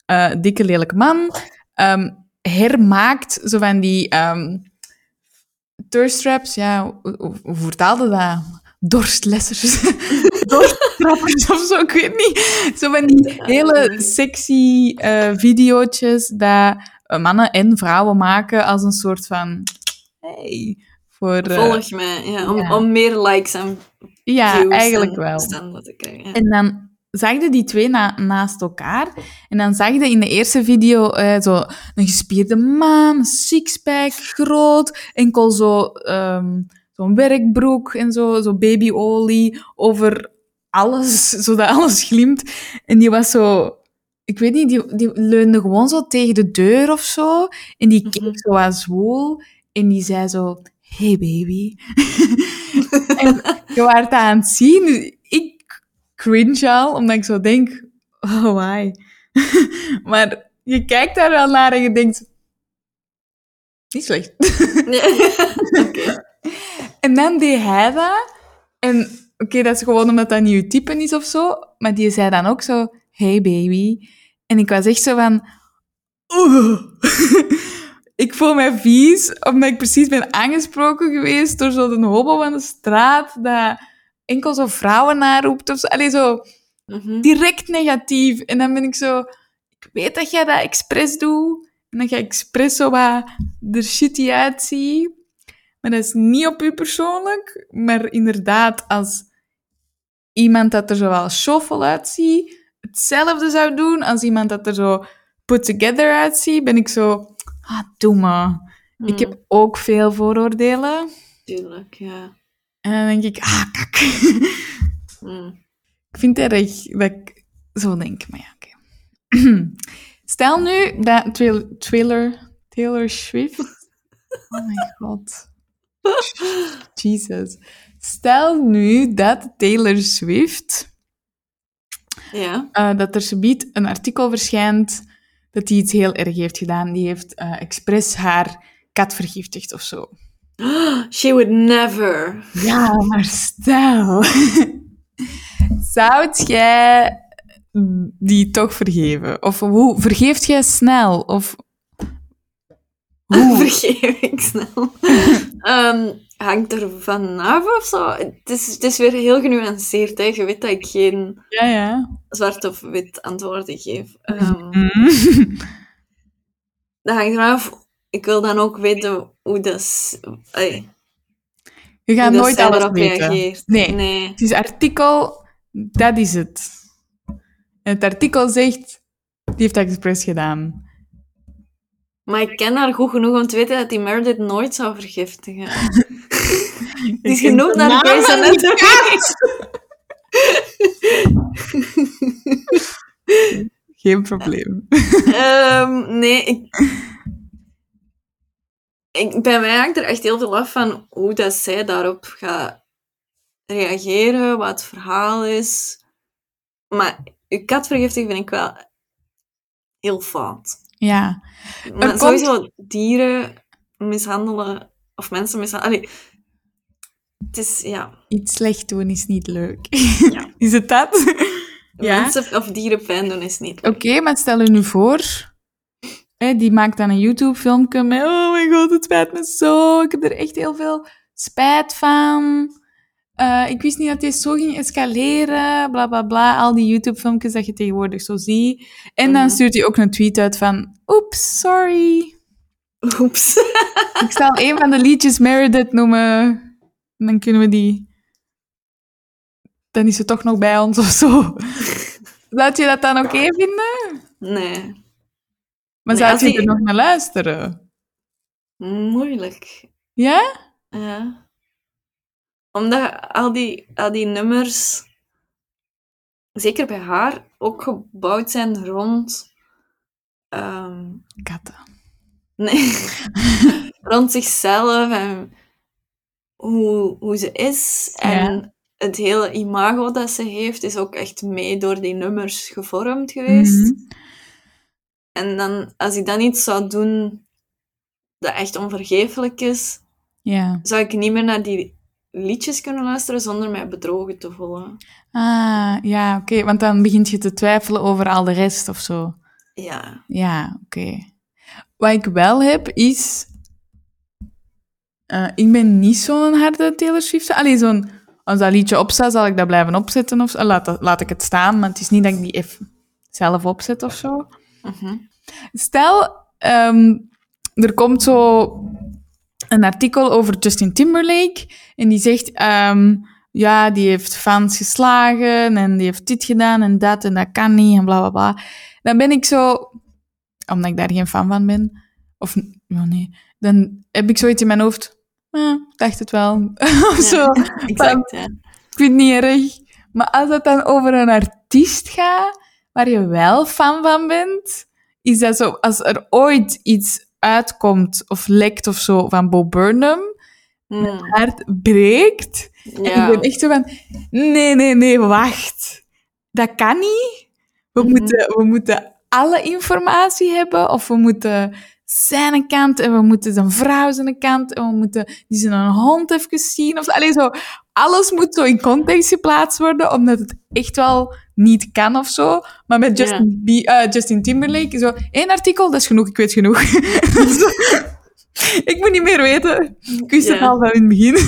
eh, dikke lelijke man ehm, hermaakt zo van die ehm, thirst traps. Ja, hoe, vertaalde dat? Dorstlessers. [LAUGHS] Dorsttrappers of zo, ik weet niet. Zo van die hele sexy videootjes dat eh, mannen en vrouwen maken als een soort van... Hey, voor... eh, Volg mij, ja, om, ja. om meer likes en ja, eigenlijk en wel. te krijgen. ja. En dan zag je die twee na- naast elkaar. En dan zag je in de eerste video eh, zo een gespierde man, sixpack, groot, enkel zo, ehm, zo'n werkbroek en zo, zo babyolie over alles, [LAUGHS] zodat alles glimt. En die was zo... Ik weet niet, die, die leunde gewoon zo tegen de deur of zo. En die keek Mhm. zo wat zwoel. En die zei zo... Hey baby. [LAUGHS] en je waart aan het zien. dus Ik cringe al, omdat ik zo denk... Oh, why? [LAUGHS] maar je kijkt daar wel naar en je denkt... Niet slecht. Nee. [LAUGHS] En dan deed hij dat. En oké, dat is gewoon omdat dat niet je type is of zo. Maar die zei dan ook zo, hey baby. En ik was echt zo van... Oeh. [LAUGHS] ik voel mij vies, omdat ik precies ben aangesproken geweest door zo'n hobo van de straat, dat enkel zo vrouwen naroept of zo. Allee, zo Mhm. direct negatief. En dan ben ik zo... Ik weet dat jij dat expres doet. En dat je expres zo wat er shitty uitziet. Maar dat is niet op u persoonlijk. Maar inderdaad, als iemand dat er zo wel shuffle uitziet, hetzelfde zou doen als iemand dat er zo put together uitziet, ben ik zo... Ah, doe me. Ik heb ook veel vooroordelen. Tuurlijk, ja. En dan denk ik, ah, kak. Mm. Ik vind het erg dat ik zo denk, maar ja, oké. [CLEARS THROAT] Stel nu dat Taylor, Taylor, Swift... Oh my god. [LAUGHS] Jesus. Stel nu dat Taylor Swift... Ja. eh, dat er subiet een artikel verschijnt dat hij iets heel erg heeft gedaan. Die heeft eh expres haar kat vergiftigd of zo. [GASPS] She would never. Ja, maar stel. [LAUGHS] Zou jij die toch vergeven? Of hoe vergeeft jij snel? Of hoe? [LAUGHS] Vergeef ik snel. [LAUGHS] Ehm, hangt er vanaf of zo? Het is, het is weer heel genuanceerd. Hè. Je weet dat ik geen Ja, ja. zwart of wit antwoorden geef. Ehm, Mm. dat hangt eraf. Ik wil dan ook weten hoe dat, Je gaat nooit alles erop weten. reageert. Nee. nee. Het is artikel, dat is het. En het artikel zegt, die heeft dat expres gedaan. Maar ik ken haar goed genoeg om te weten dat die Meredith nooit zou vergiftigen. [LAUGHS] Die is de naar Grey's Anatomy. Geen probleem. Ehm, nee, ik, [LAUGHS] ik, bij mij hangt er echt heel veel af van hoe dat zij daarop gaat reageren, wat het verhaal is. Maar uw kat vergiftigen vind ik wel heel fout. Ja. Maar komt- sowieso dieren mishandelen of mensen mishandelen. Allee, het is, ja, Iets slecht doen is niet leuk. Ja. [LAUGHS] Is het dat? [LAUGHS] Ja. mensen of dieren pijn doen is niet Oké, leuk. maar stel je nu voor... Hè, die maakt dan een YouTube-filmpje met... Oh my god, het spijt me zo. Ik heb er echt heel veel spijt van. Eh, ik wist niet dat dit zo ging escaleren. Bla, bla, bla. Al die YouTube-filmpjes dat je tegenwoordig zo ziet. En dan Mhm. stuurt hij ook een tweet uit van... Oeps, sorry. Oeps. Ik zal een van de liedjes Meredith noemen. En dan kunnen we die... Dan is ze toch nog bij ons of zo. Laat je dat dan oké vinden? Nee, Maar zou je die- er nog naar luisteren? moeilijk. Ja? Ja. Omdat al die, al die nummers, zeker bij haar, ook gebouwd zijn rond... ehm, Katten. nee, [LAUGHS] rond zichzelf en hoe, hoe ze is. En het hele imago dat ze heeft, is ook echt mee door die nummers gevormd geweest. Mhm. En dan, als ik dan iets zou doen dat echt onvergeeflijk is, Ja. zou ik niet meer naar die liedjes kunnen luisteren zonder mij bedrogen te voelen. Ah, ja, oké. Want dan begint je te twijfelen over al de rest of zo. Ja. Ja, oké. Wat ik wel heb, is... eh, ik ben niet zo'n harde Taylor Swift. Allee, zo'n... Als dat liedje opstaat, zal ik dat blijven opzetten of zo. Laat, dat- laat ik het staan, maar het is niet dat ik die even zelf opzet of zo. Mhm. Stel, ehm, er komt zo een artikel over Justin Timberlake en die zegt, ehm, ja, die heeft fans geslagen en die heeft dit gedaan en dat en dat kan niet en bla bla bla. Dan ben ik zo, omdat ik daar geen fan van ben, of nee, dan heb ik zoiets in mijn hoofd, eh, dacht het wel, [LAUGHS] of zo. [LAUGHS] Exact, ja. Ik vind het niet erg. Maar als het dan over een artiest gaat, waar je wel fan van bent, is dat zo, als er ooit iets uitkomt of lekt of zo van Bo Burnham, Mm, hart breekt. En ik ben echt zo van, nee, nee, nee, wacht. Dat kan niet. We, Mhm. moeten, we moeten alle informatie hebben, of we moeten zijn kant, en we moeten zijn vrouw zijn kant, en we moeten die zijn hond even zien. Of, allee, zo, alles moet zo in context geplaatst worden, omdat het echt wel niet kan of zo. Maar met Justin, Bie- eh, Justin Timberlake, zo, één artikel, dat is genoeg, ik weet genoeg. [LAUGHS] Ik moet niet meer weten. Ik wist het al van in het begin. [LAUGHS]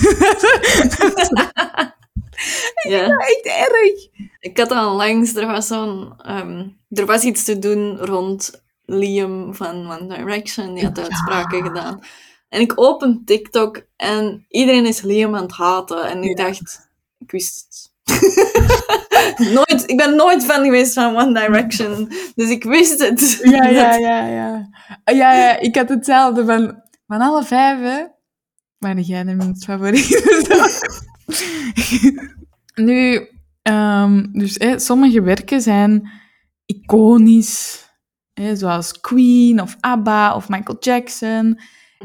ja. echt erg. Ik had al langs, er was zo'n... ehm, er was iets te doen rond Liam van One Direction. Die had Ja. uitspraken gedaan. En ik open TikTok en iedereen is Liam aan het haten. En ik Ja. dacht... Ik wist het. [LAUGHS] nooit, ik ben nooit fan geweest van One Direction, dus ik wist het. Ja, ja, [LAUGHS] ja, ja. Ja, ja, ik had hetzelfde van, van alle vijf, hè, waren jij de minst favoriete. [LAUGHS] nu, ehm, dus hè, sommige werken zijn iconisch, hè, zoals Queen of ABBA of Michael Jackson.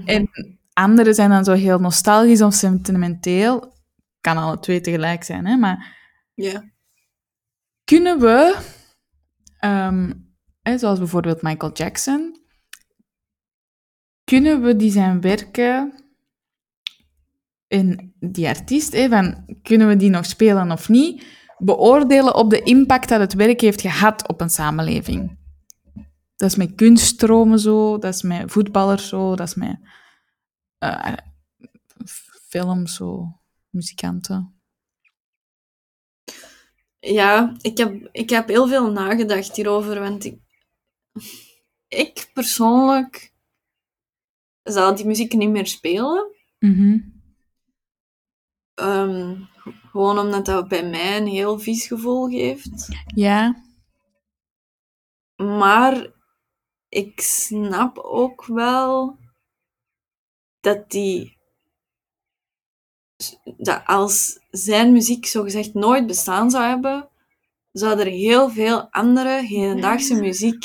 En andere zijn dan zo heel nostalgisch of sentimenteel. Kan alle twee tegelijk zijn, hè, maar Ja. kunnen we, ehm, zoals bijvoorbeeld Michael Jackson, kunnen we die zijn werken en die artiest, hè, kunnen we die nog spelen of niet, beoordelen op de impact dat het werk heeft gehad op een samenleving? Dat is met kunststromen zo, dat is met voetballers zo, dat is met eh, films zo, muzikanten. Ja, ik heb, ik heb heel veel nagedacht hierover, want ik, ik persoonlijk zal die muziek niet meer spelen. Mhm. Ehm, gewoon omdat dat bij mij een heel vies gevoel geeft. Ja, Maar ik snap ook wel dat die. Dat als zijn muziek zogezegd nooit bestaan zou hebben, zou er heel veel andere hedendaagse muziek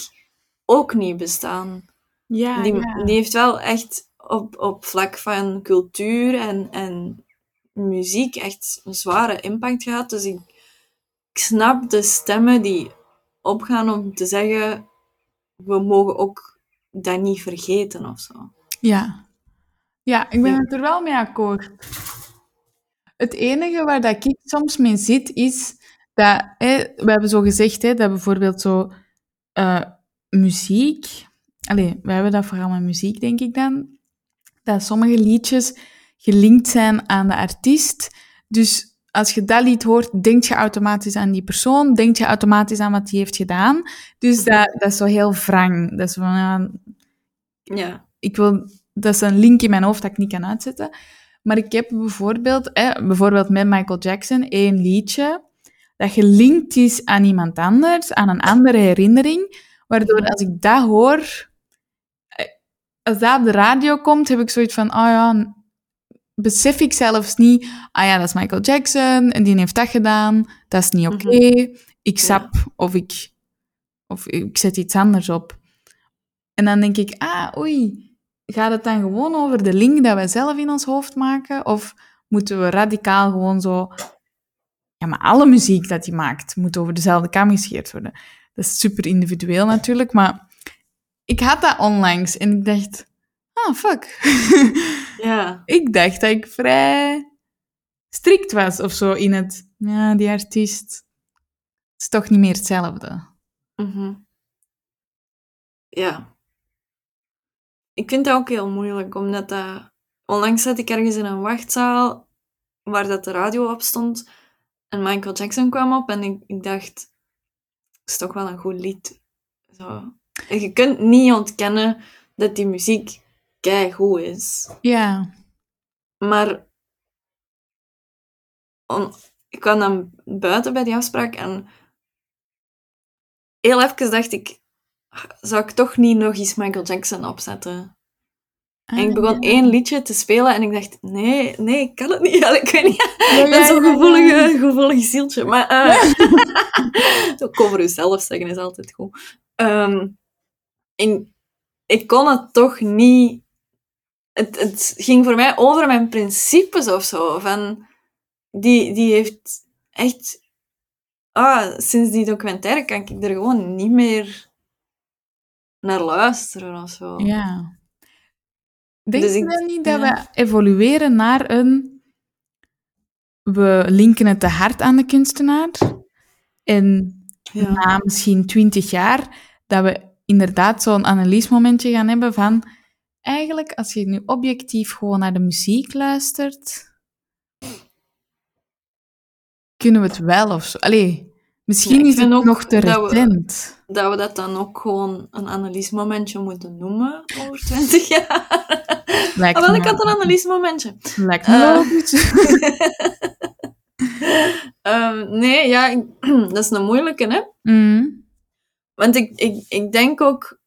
ook niet bestaan. ja, Die, ja. die heeft wel echt op, op vlak van cultuur en, en muziek echt een zware impact gehad. Dus ik, ik snap de stemmen die opgaan om te zeggen, we mogen ook dat niet vergeten of zo. Ja. Ja, ik ben Ja. het er wel mee akkoord. Het enige waar dat ik soms mee zit, is dat... Hè, we hebben zo gezegd, hè, dat bijvoorbeeld zo... eh, muziek... Allee, wij hebben dat vooral met muziek, denk ik dan. Dat sommige liedjes gelinkt zijn aan de artiest. Dus als je dat lied hoort, denk je automatisch aan die persoon. Denk je automatisch aan wat die heeft gedaan. Dus dat, dat is zo heel wrang. Dat is van, ja, Ja. ik wil, dat is een link in mijn hoofd dat ik niet kan uitzetten. Maar ik heb bijvoorbeeld, eh, bijvoorbeeld met Michael Jackson, één liedje dat gelinkt is aan iemand anders, aan een andere herinnering, waardoor als ik dat hoor, eh, als dat op de radio komt, heb ik zoiets van, oh ja, besef ik zelfs niet, ah ja, dat is Michael Jackson en die heeft dat gedaan, dat is niet oké, ik sap of ik, of ik zet iets anders op. En dan denk ik, ah, oei, gaat het dan gewoon over de link dat wij zelf in ons hoofd maken? Of moeten we radicaal gewoon zo... Ja, maar alle muziek dat hij maakt moet over dezelfde kam gescheerd worden. Dat is super individueel natuurlijk, maar ik had dat onlangs en ik dacht, ah, fuck. [LAUGHS] Ja. ik dacht dat ik vrij strikt was of zo in het, ja, die artiest is toch niet meer hetzelfde. Mhm. Ja. Ik vind dat ook heel moeilijk, omdat dat... Onlangs zat ik ergens in een wachtzaal waar dat de radio op stond en Michael Jackson kwam op en ik, ik dacht, dat is toch wel een goed lied. Zo. En je kunt niet ontkennen dat die muziek keigoed is. Ja, Maar ik kwam dan buiten bij die afspraak en heel even dacht ik, zou ik toch niet nog eens Michael Jackson opzetten? En ik begon Ah, één liedje te spelen en ik dacht, nee, nee, ik kan het niet. [LAUGHS] Ik weet niet. Ja, is ja, zo'n gevoelige, gevoelig zieltje. Maar eh [LAUGHS] ook over jezelf zeggen is altijd goed. Ehm, en ik kon het toch niet... Het, het ging voor mij over mijn principes of zo. Van, die, die heeft echt... Ah, sinds die documentaire kan ik er gewoon niet meer naar luisteren of zo. Ja. Denk Dus je ik- dan niet dat ja. we evolueren naar een... We linken het te hard aan de kunstenaar. En Ja. na misschien twintig jaar, dat we inderdaad zo'n analysemomentje gaan hebben van... Eigenlijk, als je nu objectief gewoon naar de muziek luistert... Kunnen we het wel of zo? Allee, misschien Ja, is het ook nog te dat we- recent. dat we dat dan ook gewoon een analysemomentje moeten noemen over 20 jaar. [LAUGHS] Lijkt Ah, wel, me- ik had een analysemomentje. Lijkt me Eh. logisch. [LAUGHS] Ehm, nee, ja, ik- [CLEARS THROAT] dat is een moeilijke, hè? Mm. Want ik, ik, ik denk ook...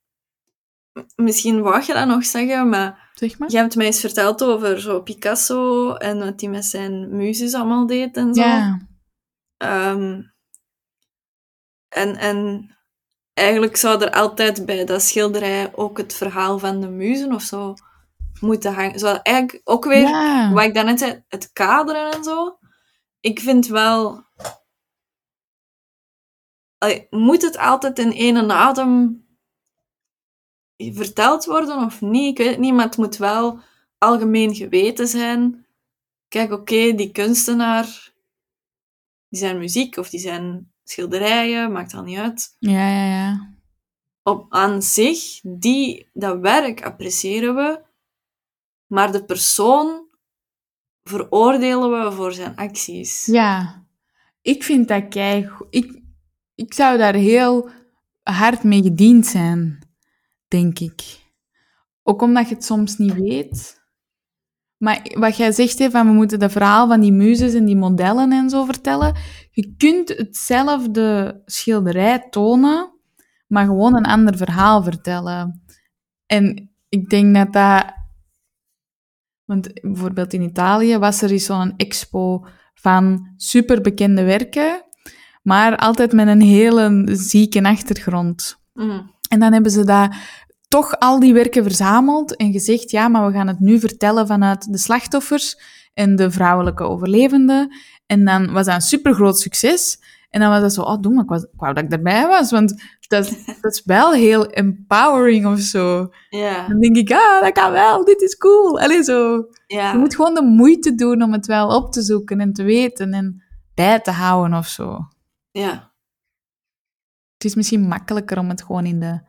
Misschien wou je dat nog zeggen, maar Zeg maar. je hebt mij eens verteld over zo Picasso en wat hij met zijn muzes allemaal deed en zo. Ja. Ehm, en, en eigenlijk zou er altijd bij dat schilderij ook het verhaal van de muzen of zo moeten hangen. Zou eigenlijk ook weer, ja. wat ik daarnet zei, het kaderen en zo. Ik vind wel... Moet het altijd in één adem verteld worden of niet? Ik weet het niet, maar het moet wel algemeen geweten zijn. Kijk, oké, die kunstenaar, die zijn muziek of die zijn schilderijen, maakt al niet uit. Ja, ja, ja. Op aan zich, die, dat werk appreciëren we, maar de persoon veroordelen we voor zijn acties. Ja. Ik vind dat kei... Ik, ik zou daar heel hard mee gediend zijn, denk ik. Ook omdat je het soms niet weet. Maar wat jij zegt, hè, van we moeten dat verhaal van die muzes en die modellen en zo vertellen. Je kunt hetzelfde schilderij tonen, maar gewoon een ander verhaal vertellen. En ik denk dat dat... Want bijvoorbeeld in Italië was er eens zo'n expo van superbekende werken, maar altijd met een hele zieke achtergrond. Mm. En dan hebben ze daar toch al die werken verzameld en gezegd, ja, maar we gaan het nu vertellen vanuit de slachtoffers en de vrouwelijke overlevenden. En dan was dat een supergroot succes. En dan was dat zo, oh, doe maar, ik, was, ik wou dat ik erbij was, want dat is, [LAUGHS] dat is wel heel empowering of zo. Ja, Dan denk ik, ah, dat kan wel, dit is cool. Allee, zo. ja. Je moet gewoon de moeite doen om het wel op te zoeken en te weten en bij te houden of zo. ja. Het is misschien makkelijker om het gewoon in de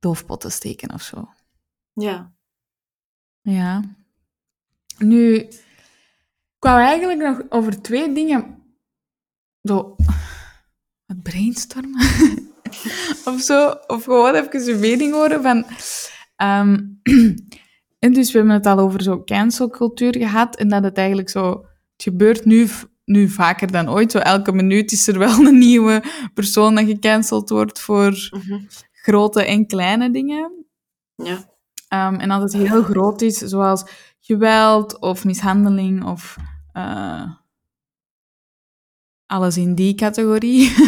doofpot te steken of zo. ja. Ja. Nu, ik wou eigenlijk nog over twee dingen zo, wat brainstormen [LAUGHS] of zo, of gewoon even een mening horen van. [CLEARS THROAT] en dus we hebben het al over zo cancelcultuur gehad en dat het eigenlijk zo, het gebeurt nu, nu vaker dan ooit. Zo elke minuut is er wel een nieuwe persoon dat gecanceld wordt voor Mhm. Grote en kleine dingen. Ja. Ehm, en als het heel groot is, zoals geweld of mishandeling of eh, alles in die categorie, [LAUGHS]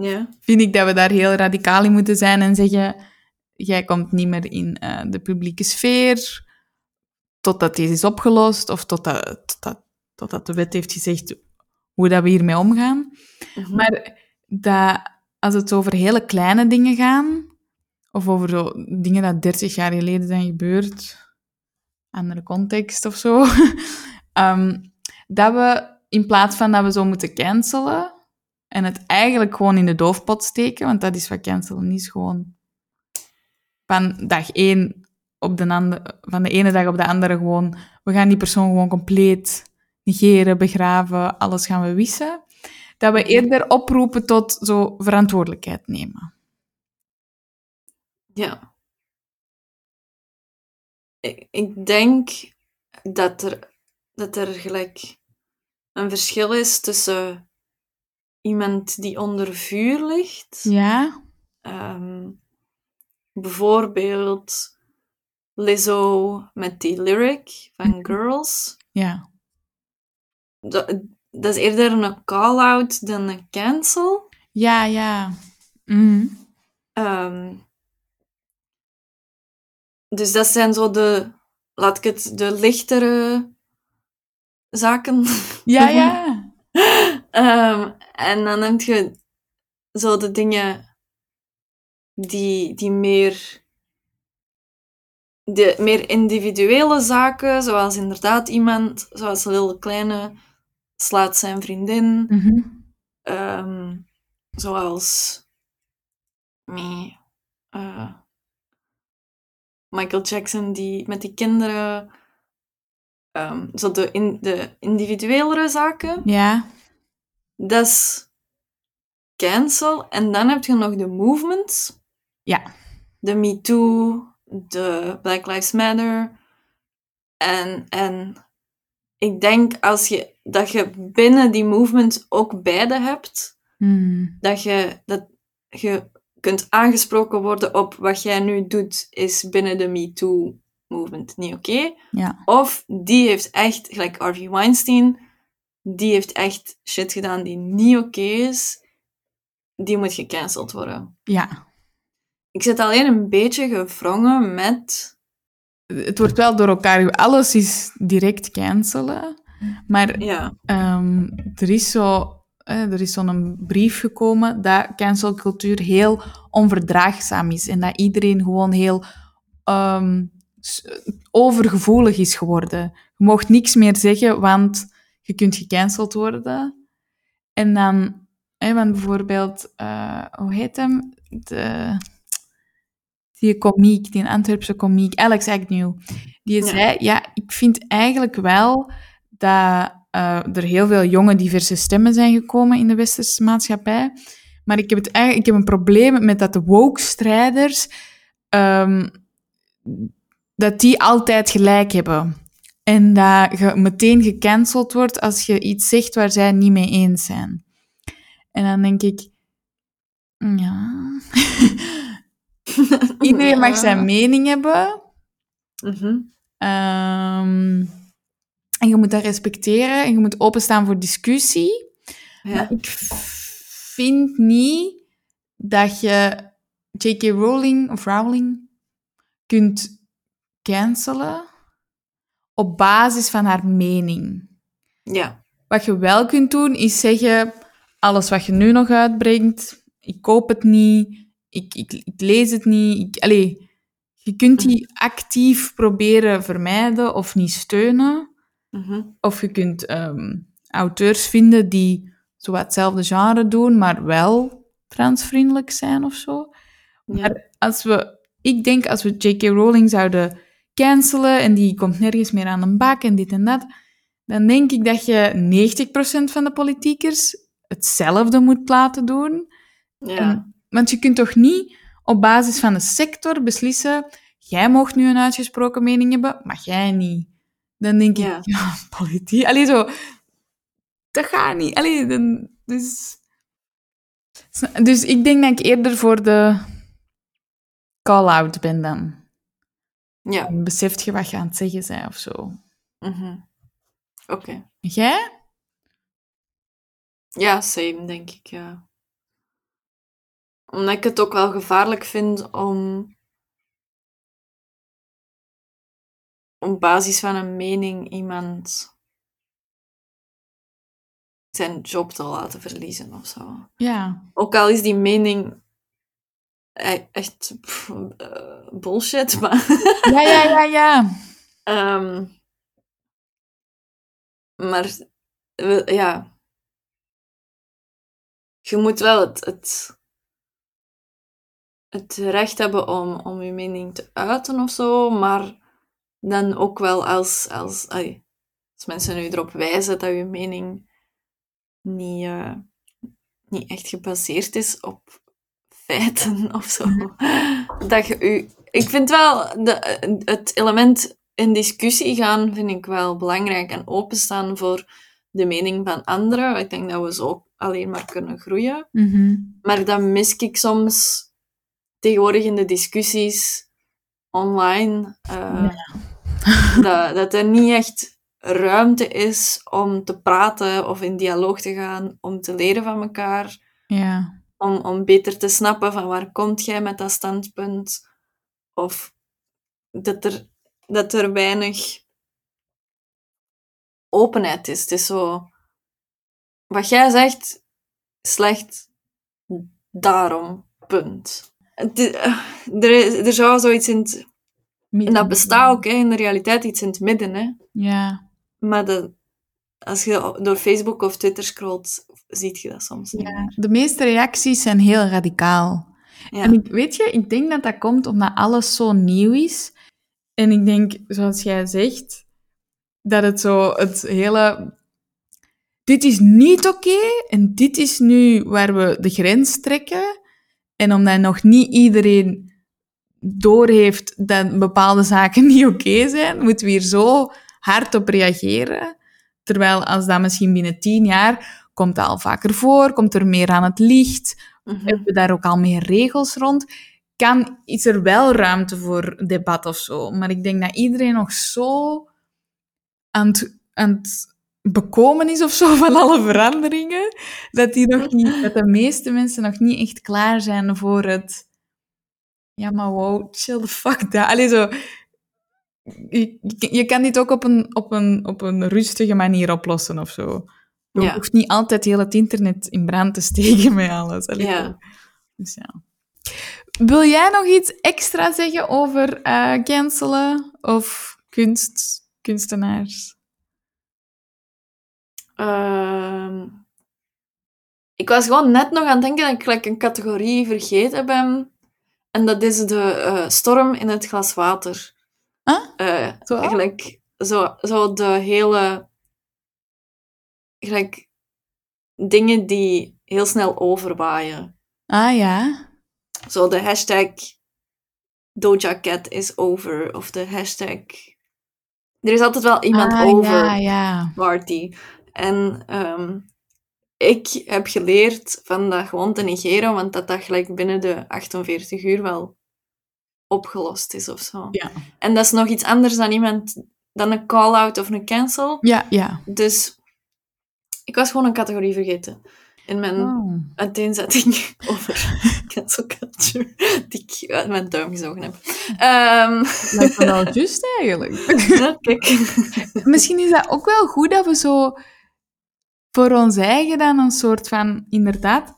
Ja. vind ik dat we daar heel radicaal in moeten zijn en zeggen: jij komt niet meer in eh, de publieke sfeer totdat deze is opgelost of totdat, totdat, totdat de wet heeft gezegd hoe dat we hiermee omgaan. Mhm. Maar dat, als het over hele kleine dingen gaan, of over zo dingen dat 30 jaar geleden zijn gebeurd, andere context of zo, [LAUGHS] ehm, dat we in plaats van dat we zo moeten cancelen en het eigenlijk gewoon in de doofpot steken, want dat is wat cancelen is, gewoon van dag één op de andere, van de ene dag op de andere gewoon, we gaan die persoon gewoon compleet negeren, begraven, alles gaan we wissen. Dat we eerder oproepen tot zo verantwoordelijkheid nemen. Ja. Ik, ik denk dat er, dat er gelijk een verschil is tussen iemand die onder vuur ligt. Ja? Ehm, bijvoorbeeld Lizzo met die lyric van Mhm. Girls. Ja. Dat, dat is eerder een call-out dan een cancel. Ja, ja. Mhm. Ehm, dus dat zijn zo de, laat ik het, de lichtere zaken. [LAUGHS] Ja, ja. Ehm, en dan heb je zo de dingen die, die meer, de meer individuele zaken, zoals inderdaad iemand, zoals Lil Kleine, slaat zijn vriendin. Mhm. Ehm, zoals mee, eh, Michael Jackson die met die kinderen. ehm, zo de, in, de individuelere zaken. Ja. Dat is cancel. En dan heb je nog de movements. Ja. De Me Too, de Black Lives Matter. En, en ik denk als je dat je binnen die movement ook beide hebt. Hmm. Dat je, dat je kunt aangesproken worden op wat jij nu doet, is binnen de MeToo-movement niet oké. Ja. Of die heeft echt, gelijk Harvey Weinstein, die heeft echt shit gedaan die niet oké is. Die moet gecanceld worden. Ja. Ik zit alleen een beetje gevrongen met... Het wordt wel door elkaar... Alles is direct cancelen. Maar Ja, Ehm, er is zo... eh, er is zo'n brief gekomen dat cancelcultuur heel onverdraagzaam is. En dat iedereen gewoon heel ehm, overgevoelig is geworden. Je mocht niks meer zeggen, want je kunt gecanceld worden. En dan... hè, want bijvoorbeeld... eh, hoe heet hem? De, die komiek, die Antwerpse komiek, Alex Agnew. Die Ja. zei, ja, ik vind eigenlijk wel dat eh, er heel veel jonge, diverse stemmen zijn gekomen in de westerse maatschappij. Maar ik heb, het eigenlijk, ik heb een probleem met dat de woke-strijders, ehm, dat die altijd gelijk hebben. En dat je meteen gecanceld wordt als je iets zegt waar zij niet mee eens zijn. En dan denk ik, ja... [LAUGHS] Iedereen mag zijn mening hebben. Ehm, en je moet dat respecteren en je moet openstaan voor discussie. Ja. Maar ik vind niet dat je J.K. Rowling of Rowling kunt cancelen op basis van haar mening. ja. Wat je wel kunt doen, is zeggen: alles wat je nu nog uitbrengt, ik koop het niet, ik, ik, ik lees het niet. Ik, allee, je kunt die actief proberen vermijden of niet steunen. Mhm. Of je kunt ehm, auteurs vinden die zo wat hetzelfde genre doen, maar wel transvriendelijk zijn of zo. Ja. Maar als we, ik denk als we J.K. Rowling zouden cancelen en die komt nergens meer aan de bak en dit en dat, dan denk ik dat je 90% van de politiekers hetzelfde moet laten doen. Ja. En- want je kunt toch niet op basis van de sector beslissen, jij mag nu een uitgesproken mening hebben, maar jij niet. Dan denk Ja. ik, ja, politiek. Allee, zo, dat gaat niet. Allee, dan, dus, dus ik denk dat ik eerder voor de call-out ben dan. ja. Dan beseft je wat je aan het zeggen bent of zo. Mhm. Oké. Jij? Ja, same, denk ik, ja. Omdat ik het ook wel gevaarlijk vind om op basis van een mening iemand zijn job te laten verliezen of zo. Ja. Ook al is die mening e- echt pff, eh, bullshit, maar... Ja, ja, ja, ja. [LAUGHS] Ehm, maar ja, je moet wel het, het, het recht hebben om, om je mening te uiten of zo, maar dan ook wel als, als, ai, als mensen nu erop wijzen dat je mening niet, eh, niet echt gebaseerd is op feiten [LAUGHS] of zo. Dat je u, ik vind wel de, het element in discussie gaan vind ik wel belangrijk en openstaan voor de mening van anderen. Ik denk dat we zo alleen maar kunnen groeien. Mhm. Maar dan mis ik soms tegenwoordig in de discussies online eh, [LAUGHS] dat, dat er niet echt ruimte is om te praten of in dialoog te gaan, om te leren van elkaar, Ja. om, om beter te snappen van waar komt jij met dat standpunt. Of dat er, dat er weinig openheid is. Het is zo... Wat jij zegt, slecht, daarom, punt. Eh, er, is- er zou zoiets in het... En dat bestaat ook hè, in de realiteit, iets in het midden. Hè. Ja. Maar als je door Facebook of Twitter scrolt, zie je dat soms niet ja. De meeste reacties zijn heel radicaal. Ja. En ik, weet je, ik denk dat dat komt omdat alles zo nieuw is. En ik denk, zoals jij zegt, dat het zo het hele... Dit is niet oké en dit is nu waar we de grens trekken. En omdat nog niet iedereen doorheeft dat bepaalde zaken niet oké zijn, moeten we hier zo hard op reageren. Terwijl als dat misschien binnen tien jaar komt dat al vaker voor, komt er meer aan het licht, Mhm. hebben we daar ook al meer regels rond, kan, is er wel ruimte voor debat of zo. Maar ik denk dat iedereen nog zo aan het, aan het bekomen is of zo van alle veranderingen, dat, die nog niet, dat de meeste mensen nog niet echt klaar zijn voor het... Ja, maar wow, chill the fuck down. Allee, zo... Je, je- kan dit ook op een, op, een, op een rustige manier oplossen of zo. Je Ja. hoeft niet altijd heel het internet in brand te steken met alles. Allee, Ja. Dus ja. Wil jij nog iets extra zeggen over eh cancelen of kunst, kunstenaars? Ehm, ik was gewoon net nog aan het denken dat ik een categorie vergeten ben. En dat is de eh, storm in het glas water. Huh? Eh, Zo? Gelijk, zo, zo de hele... Gelijk, dingen die heel snel overwaaien. Ah ja. Zo de hashtag Doja Cat is over. Of de hashtag... Er is altijd wel iemand ah, over Ja, ja. party. En ehm, ik heb geleerd van dat gewoon te negeren, want dat dat gelijk binnen de 48 uur wel opgelost is of zo. Ja. En dat is nog iets anders dan iemand dan een call-out of een cancel. Ja, ja. Dus ik was gewoon een categorie vergeten in mijn Oh. uiteenzetting [LAUGHS] over [LAUGHS] cancel culture, die ik uit mijn duim gezogen heb. Ehm Lijkt me wel juist eigenlijk. [LAUGHS] ja, kijk. Misschien is dat ook wel goed dat we zo voor ons eigen dan een soort van, inderdaad,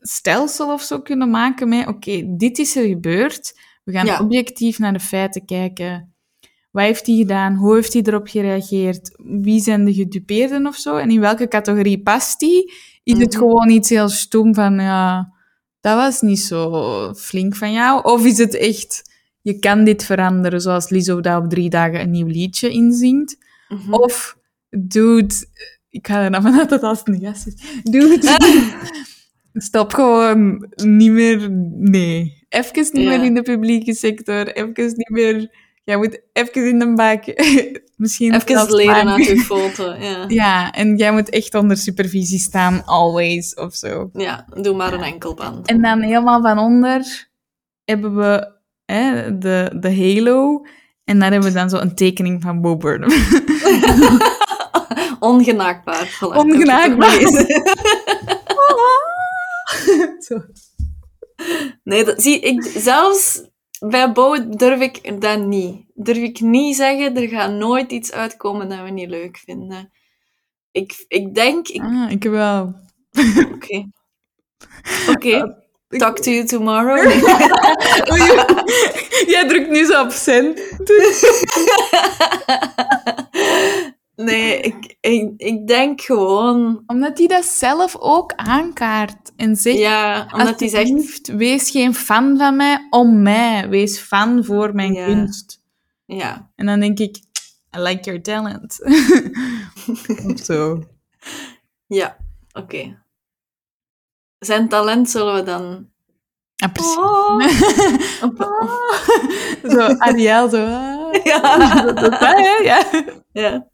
stelsel of zo kunnen maken met, oké, dit is er gebeurd. We gaan Ja. objectief naar de feiten kijken. Wat heeft hij gedaan? Hoe heeft hij erop gereageerd? Wie zijn de gedupeerden of zo? En in welke categorie past die? Is het Mhm. gewoon iets heel stoem van, ja, dat was niet zo flink van jou? Of is het echt, je kan dit veranderen, zoals Lizzo daar op drie dagen een nieuw liedje inzingt? Mhm. Of, dude, ik ga er vanuit dat als het een gast is. Dude, stop gewoon niet meer, nee. Even niet Ja. meer in de publieke sector, even niet meer, jij moet even in de bak. [LAUGHS] Misschien Even leren uit uw foto. Ja. Ja, en jij moet echt onder supervisie staan, always, of zo. ja, doe maar een enkelband. En dan helemaal van onder hebben we hè, de, de halo. En daar hebben we dan zo een tekening van Bo Burnham. [LAUGHS] [LAUGHS] Ongenaakbaar. Het Ongenaakbaar. [LAUGHS] Zo. Nee, dat, zie, ik, zelfs bij Bo durf ik dat niet. Durf ik niet zeggen, er gaat nooit iets uitkomen dat we niet leuk vinden. Ik, ik denk... ik- Ah, ik wel. Oké. Oké. Talk to you tomorrow. [LAUGHS] Jij drukt nu zo op send. [LAUGHS] Nee, ik, ik, ik denk gewoon... Omdat hij dat zelf ook aankaart. En zegt, Ja, omdat hij zegt... wees geen fan van mij, om mij. Wees fan voor mijn Ja. kunst. Ja, En dan denk ik, I like your talent. [LAUGHS] of zo. ja. Oké. Zijn talent zullen we dan... Ah, precies. Oh. [LAUGHS] [LAUGHS] Zo, Ariel, zo. ah. Ja. Dat, ja. ja.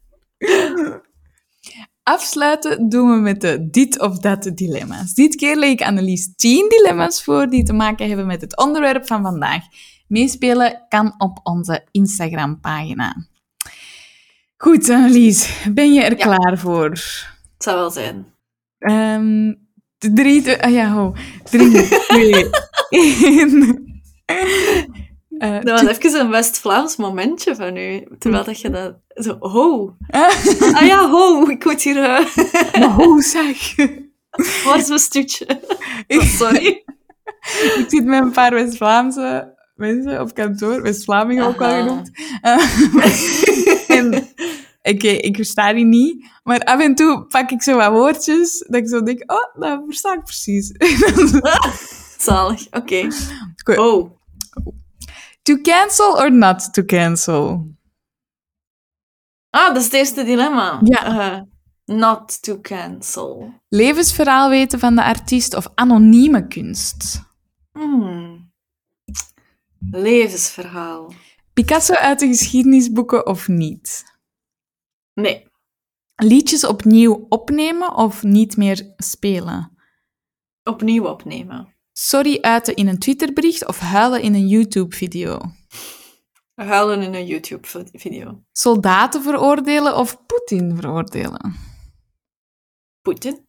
Afsluiten doen we met de dit of dat dilemma's. Dit keer leg ik Annelies 10 dilemma's voor die te maken hebben met het onderwerp van vandaag. Meespelen kan op onze Instagram-pagina. Goed, Annelies, ben je er Ja. klaar voor? Het zou wel zijn. Ehm drie, ah ja, ho. Drie, twee, [LAUGHS] één. Eh, Dat was even een West-Vlaams momentje van u. Terwijl dat je dat... Zo, ho. Ah, Ah ja, ho. Ik moet hier... eh, [LAUGHS] maar hoe zeg? [LAUGHS] waar is mijn stoetje? Oh, [LAUGHS] sorry. Ik zit met een paar West-Vlaamse mensen op kantoor, West-Vlamingen ook wel genoemd. Eh, en oké, ik versta die niet, maar af en toe pak ik zo wat woordjes, dat ik zo denk, oh, dat versta ik precies. Zalig. Oké. Ho. To cancel or not to cancel? Ah, dat is het eerste dilemma. Ja. Eh, not to cancel. Levensverhaal weten van de artiest of anonieme kunst? Hmm. Levensverhaal. Picasso uit de geschiedenisboeken of niet? Nee. Liedjes opnieuw opnemen of niet meer spelen? Opnieuw opnemen. Sorry uiten in een Twitterbericht of huilen in een YouTube-video? Huilen in een YouTube-video. Soldaten veroordelen of Poetin veroordelen? Poetin?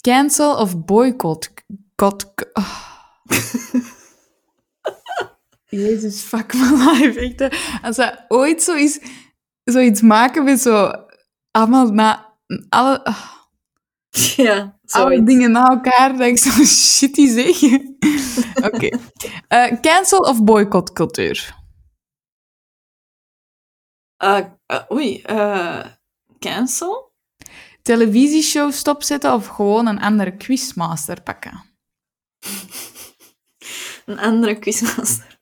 Cancel of boycott? Kot, oh. [LAUGHS] Jezus, fuck my life. Echt. Als hij ooit zoiets, zoiets maken met zo... Allemaal na... Alle, oh, [LAUGHS] Ja, alle dingen na elkaar, dat ik zo shitty zeg. [LAUGHS] Oké. Eh, cancel of boycott cultuur? Eh, eh, oei, cancel? Televisieshow stopzetten of gewoon een [LAUGHS] andere quizmaster pakken? Een andere quizmaster.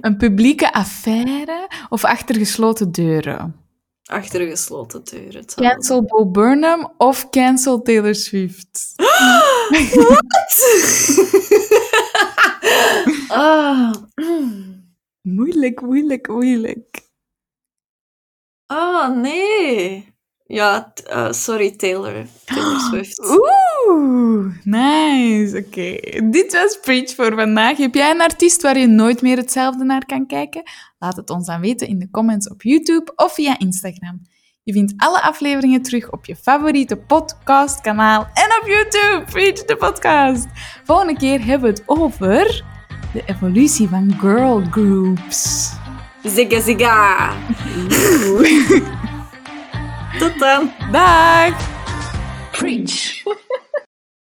Een publieke affaire of achter gesloten deuren? Achter gesloten deuren. Cancel Bo Burnham of cancel Taylor Swift? [LAUGHS] ah. [CLEARS THROAT] Moeilijk, moeilijk, moeilijk. ah, nee. Ja, eh, sorry Taylor. Taylor [GASPS] Swift. Oeh, nice. Oké, dit was Preach voor vandaag. Heb jij een artiest waar je nooit meer hetzelfde naar kan kijken? Laat het ons dan weten in de comments op YouTube of via Instagram. Je vindt alle afleveringen terug op je favoriete podcastkanaal en op YouTube, Preach de podcast. Volgende keer hebben we het over de evolutie van girl groups. Zigga zigga. [LAUGHS] Tot dan. Dag! Preach.